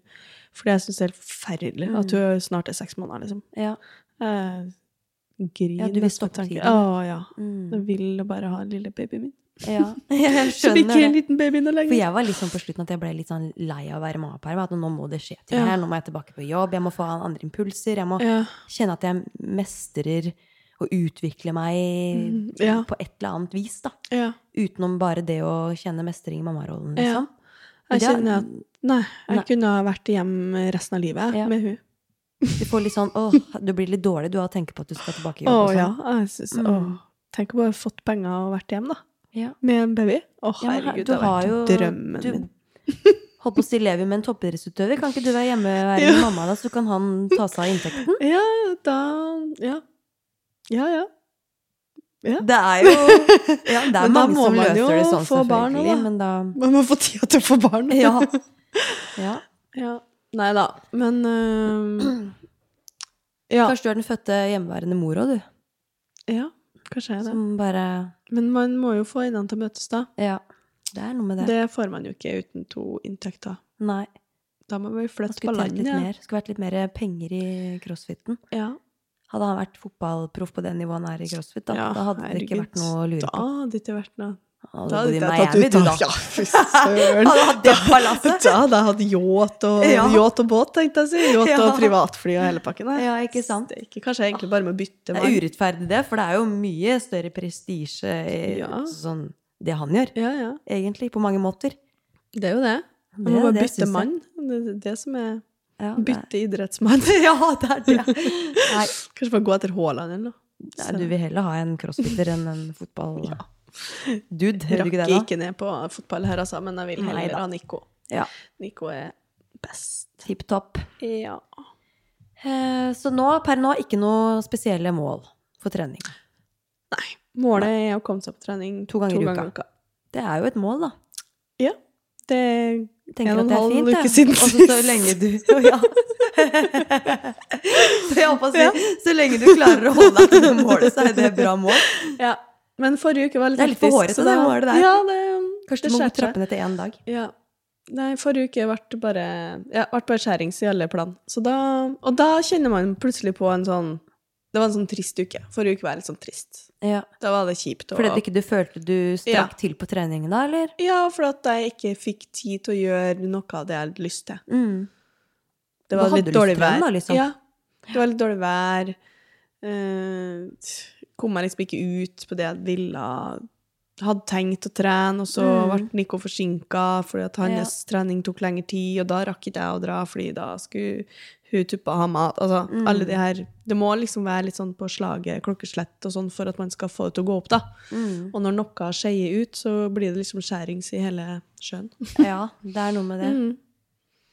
Fordi jeg syns det er helt forferdelig at Mm. hun snart er seks måneder, liksom. Ja. Jeg griner. Ja, du vil stoppe tiden. Å ja. Mm. Jeg vil bare ha lille babyen min. Ja. *laughs* Jeg er skjønner en det. liten baby nå For jeg var sånn på slutten at jeg ble litt sånn lei av å være mammaperm. At nå må det skje ting Ja. her. Nå må jeg tilbake på jobb. Jeg må få andre impulser. Jeg må Ja. kjenne at jeg mestrer og utvikler meg Mm, ja. på et eller annet vis, da. ja. Utenom bare det å kjenne mestring i mammarollen, Ja. liksom. Jeg er- kjenner at Nei, jeg Nei. kunne ha vært hjemme resten av livet Ja. med hun. Du får litt sånn åh, du blir litt dårlig du har tenkt på at du skal tilbake i jobb. jobb og ja. sånn. Jeg synes, Mm. å, tenk å bare fått penger og vært hjemme, da. Ja. Med en baby. Å, Ja, men herregud, du det har vært jo- drømmen du- min. *laughs* Holdt på å si lever med en toppidrettsutøver. Kan ikke du være hjemme og være Ja. mamma, da, så kan han ta seg av inntekten? *laughs* Ja, da Ja. Ja, ja. Det er jo *laughs* ja, Det er mange som man løser det sånn, få barn selvfølgelig, men da Man må få tida til å få barn. Ja. ja. ja. Nei da. Men øhm, *clears throat* Ja. Kanskje du er den fødte hjemmeværende mor òg, du. ja. Kanskje er det. Som bare Men man må jo få øynene til å møtes, da. Ja. Det er noe med det. Det får man jo ikke uten to inntekter. Nei. Da må vi flytte på skulle Ja. Det landet. mer. Skulle vært litt mer penger i crossfiten. Ja. Hadde han vært fotballproff på det nivået han er i crossfit, da, Ja, da hadde det ikke vært noe å lure på. Da hadde det ikke vært noe Hadde Da bodd i hadde jeg tatt Miami, ut du, da. *laughs* Ja, fy søren. *laughs* Hadde hatt det palasset. *laughs* Da hadde jeg hatt yacht og, Ja. og båt, tenkte jeg å si. Yacht Ja. og privatfly og hele pakken. Ja, ikke sant? Det ikke kanskje egentlig bare med å bytte Det er urettferdig, det, for det er jo mye større prestisje i Ja. sånn, det han gjør, Ja, ja. egentlig, på mange måter. Det er jo det. Man må bare det bytte mann. Det er det som er Ja, bytte idrettsmann. Ja, det er det. Nei, Kanskje bare gå etter Haaland eller noe. nei, du vil heller ha en crossfitter enn en fotball... Dude, Jeg du ikke det, da? ikke ned på fotball her, altså, men jeg vil heller Neida. ha Nico. Ja, Nico er best. tipp topp. Ja. Eh, Så nå, per nå, ikke noe spesielle mål for trening. Nei. Målet er å komme seg på trening To ganger i uka. Det er jo et mål, da. Ja. Det tenker En og en halv fint, uke siden sist. Og så lenge du *laughs* ja. *laughs* Så si, så lenge du klarer å holde deg til det målet, så er det bra mål. Ja. Men forrige uke var litt Det er litt for hektisk, hårete, det håret der. Ja, det, Kanskje du må gå ned til én dag. Ja. Nei, forrige uke ble bare Ja, ble bare skjærings i alle plan. Så da Og da kjenner man plutselig på en sånn Det var en sånn trist uke. Forrige uke var litt sånn trist. Ja. Da var det kjipt. Og, Fordi ikke du følte du Ja. til på treningen da, eller? Ja, for at jeg ikke fikk tid til å gjøre noe av det jeg hadde lyst til. Mm. Det Hva var hadde litt dårlig vær. liksom? Ja. Det var litt dårlig vær. Eh, kom meg liksom ikke ut på det jeg ville. Hadde tenkt å trene, og så Mm. ble Nico forsinka fordi at hans trening tok lengre tid, og da rakk ikke jeg å dra fordi da skulle hun tuppa ha mat. Altså, Mm. alle de her Det må liksom være litt sånn på slaget, klokkeslett og sånn, for at man skal få det til å gå opp, da. Mm. Og når noe skeier ut, så blir det liksom skjærings i hele sjøen. *laughs* Ja, det er noe med det. Mm.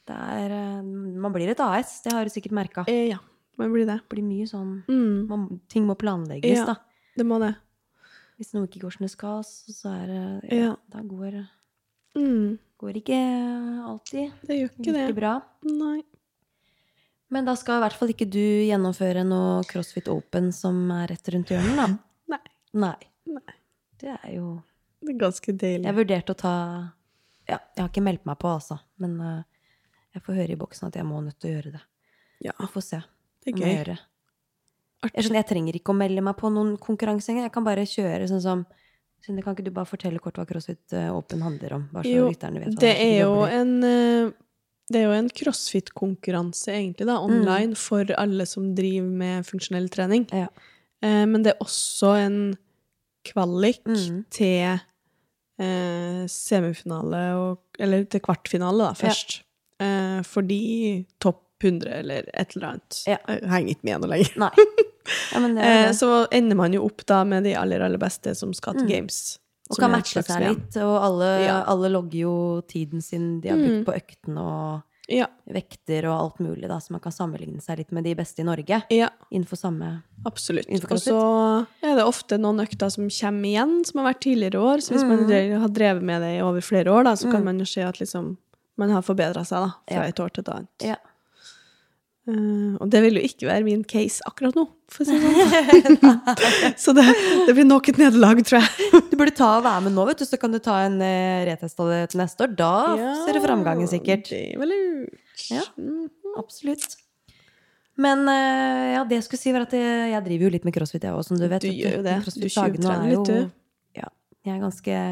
det er, eh, man blir et AS, det har du sikkert merka. Eh, ja, man blir det. blir mye sånn Mm. man, Ting må planlegges, Ja. da. Det må det. Hvis noe ikke går som det skal, så er det ja, Ja. Da går, Mm. går ikke alltid Det gjør ikke like det. bra. Nei. Men da skal i hvert fall ikke du gjennomføre noe CrossFit Open som er rett rundt hjørnet, da? Nei. Nei. Nei. Det er jo Det er ganske deilig. Jeg vurderte å ta Ja, jeg har ikke meldt meg på, altså. Men uh, jeg får høre i boksen at jeg må nødt til å gjøre det. Ja, Jeg får se. Det er gøy. Jeg, er sånn, jeg trenger ikke å melde meg på noen konkurranse engang. Jeg kan bare kjøre sånn som Synne, kan ikke du bare fortelle kort hva CrossFit eh, Open handler om? Jo, det er jo en eh, det er jo en crossfit-konkurranse, egentlig, da, online, for alle som driver med funksjonell trening. Ja. Eh, men det er også en kvalik Mm. til eh, semifinale og Eller til kvartfinale, da, Ja. først. Eh, fordi topp 100 eller et eller annet Ja. Jeg henger ikke med noe lenger. *laughs* Ja, men det Eh, så ender man jo opp da med de aller, aller beste som skal til Mm. Games. Og kan matche seg VM. litt, og alle, Ja. alle logger jo tiden sin de har brukt Mm. på økten og Ja. vekter og alt mulig, da, så man kan sammenligne seg litt med de beste i Norge ja. innenfor samme Absolutt. Og så er det ofte noen økter som kommer igjen, som har vært tidligere år. Så hvis man Mm. man har drevet med det i over flere år, da, så kan Mm. man jo se at liksom, man har forbedra seg da, fra Ja. et år til et annet. Ja. Eh, og det vil jo ikke være min case akkurat nå, for å si det sånn. *laughs* *laughs* så det, det blir nok et nederlag, tror jeg. Du burde ta og være med nå, vet du, så kan du ta en uh, retest av det til neste år. Da ser du framgangen sikkert. Det vel lurt. Ja. Absolutt. Men uh, ja, det jeg skulle si, var at jeg, jeg driver jo litt med crossfit, jeg òg, som du vet. Du gjør jo det. Du tjuvtrener er litt, du. Ja. Jeg er ganske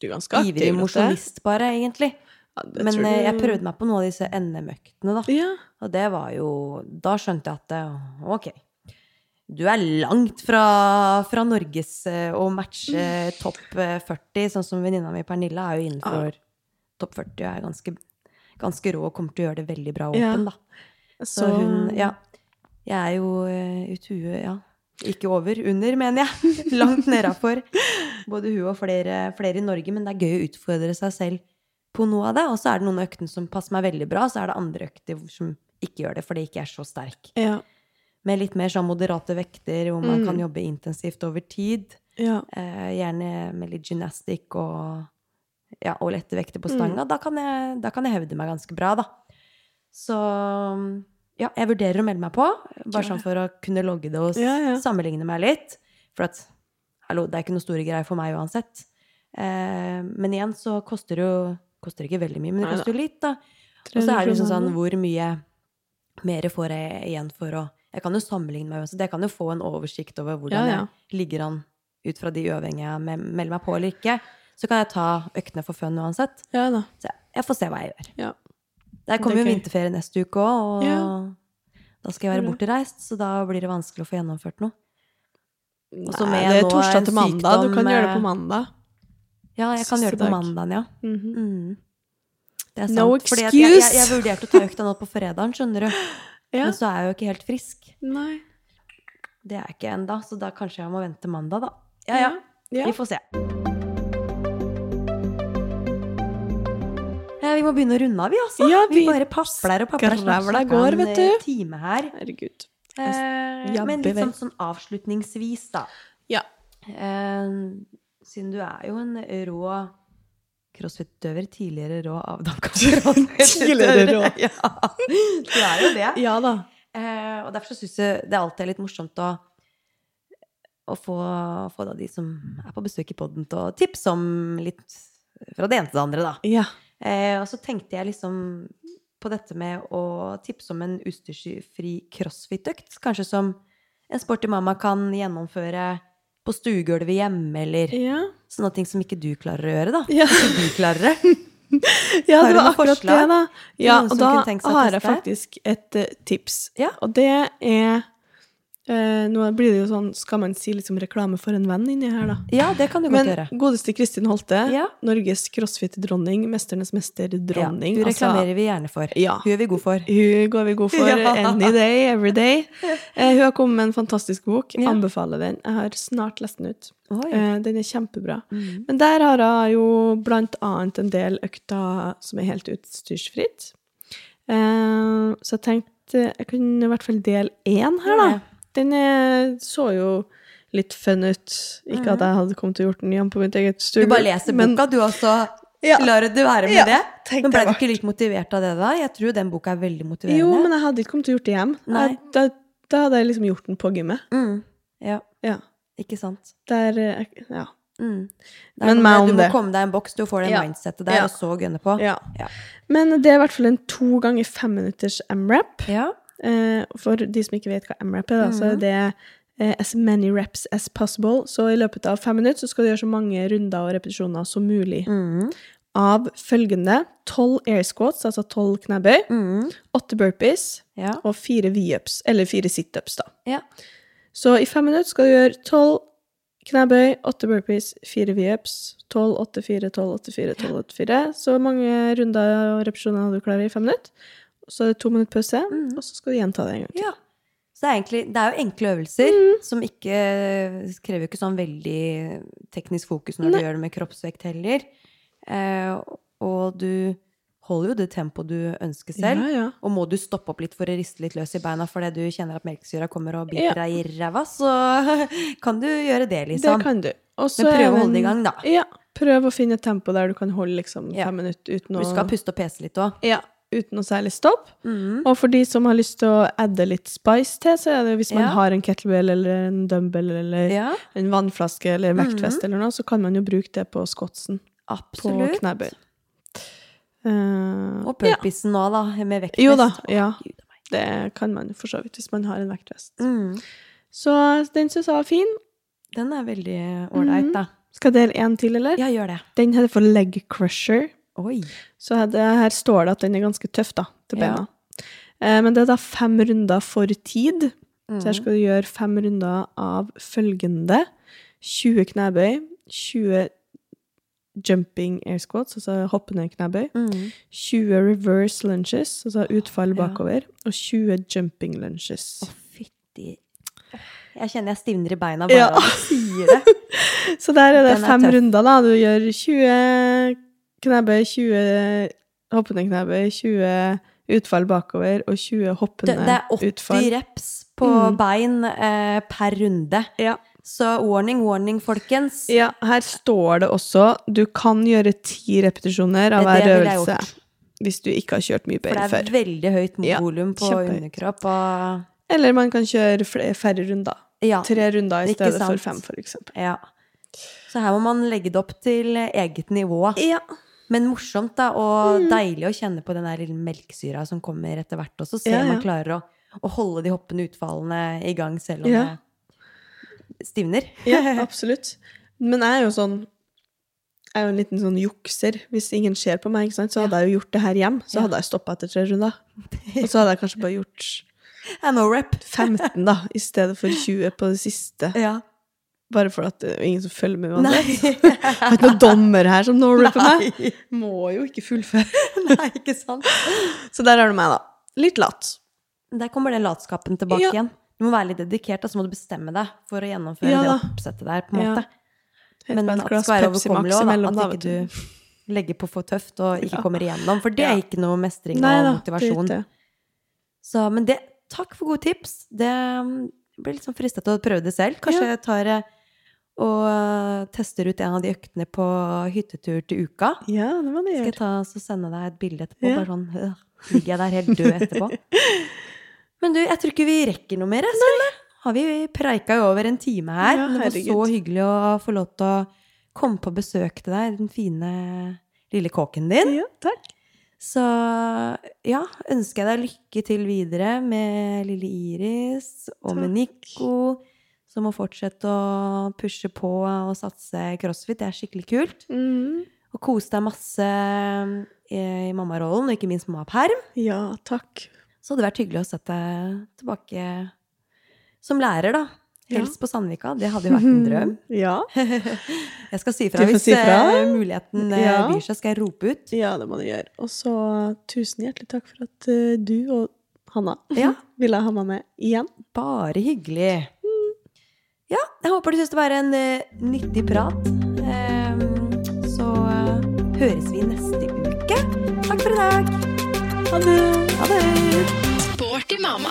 Du er ganske aktiv. ivrig mosjonist, bare, egentlig. Ja, det Men eh, jeg prøvde meg på noen av disse NM-øktene, da. Ja. Og det var jo Da skjønte jeg at eh, ok, du er langt fra, fra Norges eh, å matche topp eh, 40, sånn som venninna mi Pernille er jo innenfor topp 40 og er ganske, ganske rå og kommer til å gjøre det veldig bra Ja. da. Så Så hun Ja. Jeg er jo uh, ut huet, ja. Ikke over, under, mener jeg. *laughs* Langt nedafor. Både hun og flere, flere i Norge. Men det er gøy å utfordre seg selv på noe av det. Og så er det noen av øktene som passer meg veldig bra, så er det andre økter som ikke gjør det fordi jeg ikke er så sterk. Ja. Med litt mer sånn moderate vekter, hvor man Mm. kan jobbe intensivt over tid. ja. Eh, gjerne med litt gymnastikk og, ja, og lette vekter på Mm. Da, kan jeg, da kan jeg hevde meg ganske bra, da. Så ja, jeg vurderer å melde meg på, bare sånn for å kunne logge det og sammenligne meg litt. For at hallo, det er ikke noe store greier for meg uansett. Eh, men igjen så koster det jo koster ikke veldig mye, men det koster jo litt, da. Og så er det liksom 300 sånn hvor mye mer får jeg igjen for å Jeg kan jo sammenligne meg så Jeg kan jo få en oversikt over hvordan Ja, ja. jeg ligger an ut fra de uavhengige jeg me- melder meg på eller ikke. Så kan jeg ta øktene for fun uansett. Ja da. Så jeg, får se hva jeg gjør. Ja. Der kommer jo er vinterferie neste uke òg, og Ja. da skal jeg være bortreist, så da blir det vanskelig å få gjennomført noe. Nei, det er torsdag til mandag. Du kan gjøre det eh, på mandag. Ja, jeg kan gjøre det på mandagen, ja. Mhm. Mm. Det er sant. No Fordi jeg, jeg, excuse! jeg vurderte å ta økta nå på fredagen, skjønner du. *laughs* Ja. Men så er jeg jo ikke helt frisk. Nei. Det er jeg ikke ennå, så da kanskje jeg må vente mandag, da. Ja, ja. Ja. Vi får se. Ja, vi må begynne å runde av, vi, altså. Ja, vi, vi bare papler og papler. snakker går, vet eh, du. time her. Herregud. Eh, men litt sånn, sånn avslutningsvis, da. Ja. Eh, siden du er jo en rå crossfit-døver. tidligere rå avdanka *laughs* Tidligere rå. *laughs* Ja, du er jo det. Ja da. Eh, og derfor så syns jeg det alltid er litt morsomt å, å få, få de som er på besøk i poden, til å tipse om litt fra det ene til det andre, da. Ja. Eh, og så tenkte jeg liksom på dette med å tipse om en utstyrsfri crossfit-økt. Kanskje som en sporty mamma kan gjennomføre på stuegulvet hjemme, eller Ja. sånne ting som ikke du klarer å gjøre, da. Ja. Ikke du klarer det. *laughs* Ja, det var akkurat forslag det, da. Ja, og da har jeg faktisk et uh, tips. Ja. Og det er eh, Nå blir det jo sånn, skal man si liksom reklame for en venn inni her, da. Ja, det kan du godt Men gjøre. godeste Kristin Holte, Ja. Norges crossfit-dronning, mesternes mester-dronning Ja, hun altså, reklamerer vi gjerne for. Ja. Hun er vi god for. Hun går vi god for *laughs* Ja. any day, every day. Eh, hun har kommet med en fantastisk bok. Anbefaler den. Jeg har snart lest den ut. Eh, den er kjempebra. Mm. Men der har jeg jo blant annet en del økter som er helt utstyrsfritt. Eh, så jeg tenkte jeg kunne i hvert fall dele én her, da. Den er, så jo litt fun ut. Ikke at jeg hadde kommet til å gjort den igjen på mitt eget Du bare leser men- boka, du også. Ja. Lar du være med Ja, det? Men ble du ikke litt motivert av det, da? Jeg tror den boka er veldig motiverende. Jo, men jeg hadde ikke kommet til å gjort det hjem. Jeg, da, da hadde jeg liksom gjort den på gymmet. mm. Ja, Ja. ikke sant. Der eh, Ja. Mm. Men meg om det. du må det. komme deg en boks, du får det Ja. mindsettet der, og så gunne på. ja. Ja. Men det er i hvert fall en to ganger fem minutters M-rap. Ja. Eh, for de som ikke vet hva M-rap er, da, så er Mhm. det eh, as many reps as possible. Så i løpet av fem minutter så skal du gjøre så mange runder og repetisjoner som mulig Mm. av følgende tolv air squats, altså tolv knebøy, Mm. burpees Ja. og fire V-ups, eller fire situps, da. Ja. Så i fem minutter skal du gjøre tolv knebøy, åtte burpees, fire V-ups, tolv, åtte, fire, tolv, åtte, fire, tolv, åtte, fire. Så mange runder og repetisjoner du klarer i fem minutter. Så er det to minutter pause, Mm. og så skal du gjenta det en gang til. ja. Så det er, egentlig, det er jo enkle øvelser Mm. som ikke krever ikke sånn veldig teknisk fokus når du gjør det med kroppsvekt heller. Eh, og du holder jo det tempoet du ønsker selv. Ja, ja. Og må du stoppe opp litt for å riste litt løs i beina fordi du kjenner at melkesyra kommer og biter Ja. deg i ræva, så *laughs* kan du gjøre det, liksom. Det kan du. Også Men prøv å holde det i gang, da. Ja. Prøv å finne et tempo der du kan holde liksom Ja. fem minutter uten å Du skal puste og pese litt òg. Ja, uten noe særlig stopp. Mm. Og for de som har lyst til å adde litt spice til, så er det hvis man Ja. har en kettlebell eller en dumbbell eller Ja, en vannflaske eller vektvest eller noe, så kan man jo bruke det på skotsen på absolutt. knebøy. Eh, Og ja, òg, ja. da, med vektvest. Jo da, ja. Det kan man for så vidt hvis man har en vektvest. Mm. Så den syns jeg var fin. Den er veldig ålreit, Mhm. da. Skal jeg dele en til, eller? Ja, gjør det. Den heter for leg crusher. Oi. Så her, her står det at den er ganske tøff, da, til Ja. beina. Eh, men det er da fem runder for tid. Så her Mm. skal du gjøre fem runder av følgende 20 knebøy, 20 jumping air squats, altså hoppende knebøy, Mm. 20 reverse lunges, altså utfall Ja. bakover, og 20 jumping lunges. Å, fytti Jeg kjenner jeg stivner i beina bare Ja. av du sier det. *laughs* Så der er det er fem tøff. runder, da. Du gjør 20 knebøy, 20 hoppende knebøy, 20 utfall bakover og 20 hoppende utfall. det er 80 utfall. reps på Mm. bein eh, per runde. Ja. Så warning, warning, folkens. Ja, her står det også du kan gjøre ti repetisjoner av hver det øvelse. Hvis du ikke har kjørt mye For bein det er før. veldig høyt Ja, volum på kjempehøyt. underkropp. Og Eller man kan kjøre færre runder. ja, Tre runder i stedet for fem, for eksempel. ja. Så her må man legge det opp til eget nivå. Ja. Men morsomt, da, og Mm. deilig å kjenne på den der lille melkesyra som kommer etter hvert også. Se Ja, ja. man klarer å, å holde de hoppende utfallene i gang selv om Ja. det stivner. ja, *laughs* absolutt. Men jeg er jo sånn Jeg er jo en liten sånn jukser. Hvis ingen ser på meg, ikke sant? så hadde jeg jo gjort det her hjem. Så hadde jeg stoppa etter tre runder. *laughs* Og så hadde jeg kanskje bare gjort no 15, da, i stedet for 20 på det siste. *laughs* Ja. Bare for at det er ingen som følger med uansett. *laughs* Har ikke noen dommer her som når på meg. Må jo ikke fullføre. *laughs* Nei, ikke sant? Så der har du meg, da. Litt lat. Der kommer den latskapen tilbake Ja. igjen. Du må være litt dedikert, og så må du bestemme deg for å gjennomføre Ja det oppsettet der, på en måte. Ja. Men at det skal være overkommelig òg, At ikke du legger på for tøft og ikke kommer igjennom. For det er ikke noe mestring Nei og motivasjon. Da. Så, men det, takk for gode tips. Det jeg blir litt sånn fristet til å prøve det selv. Kanskje jeg tar eh, og eh, tester ut en av de øktene på hyttetur til uka. Ja, det må du gjøre. Skal jeg ta så sende deg et bilde etterpå? Ja. Bare sånn øh, Ligger jeg der helt død etterpå? *laughs* Men du, jeg tror ikke vi rekker noe mer. jeg, Nei. Har vi preika i over en time her? Ja, det var så hyggelig å få lov til å komme på besøk til deg i den fine lille kåken din. Ja, takk. Så ja, ønsker jeg deg lykke til videre med lille Iris og med Takk. Nico, som må fortsette å pushe på og satse crossfit. Det er skikkelig kult. Mm. Og kose deg masse i, i mammarollen, og ikke minst mammaperm. Ja, takk. Så hadde det vært hyggelig å sette deg tilbake som lærer, da. Helst på Sandvika. Det hadde jo vært en drøm. *laughs* Ja. *laughs* Jeg skal si fra hvis si ifra. eh, muligheten eh, Ja. byr seg, skal jeg rope ut. ja, det må du gjøre. Og så tusen hjertelig takk for at eh, du og Hanna Ja. *laughs* ville ha meg med igjen. Bare hyggelig. Ja, jeg håper du syns det var en uh, nyttig prat. Um, så uh, høres vi neste uke. Takk for i dag. Ha det! Ha det. Sporty mamma.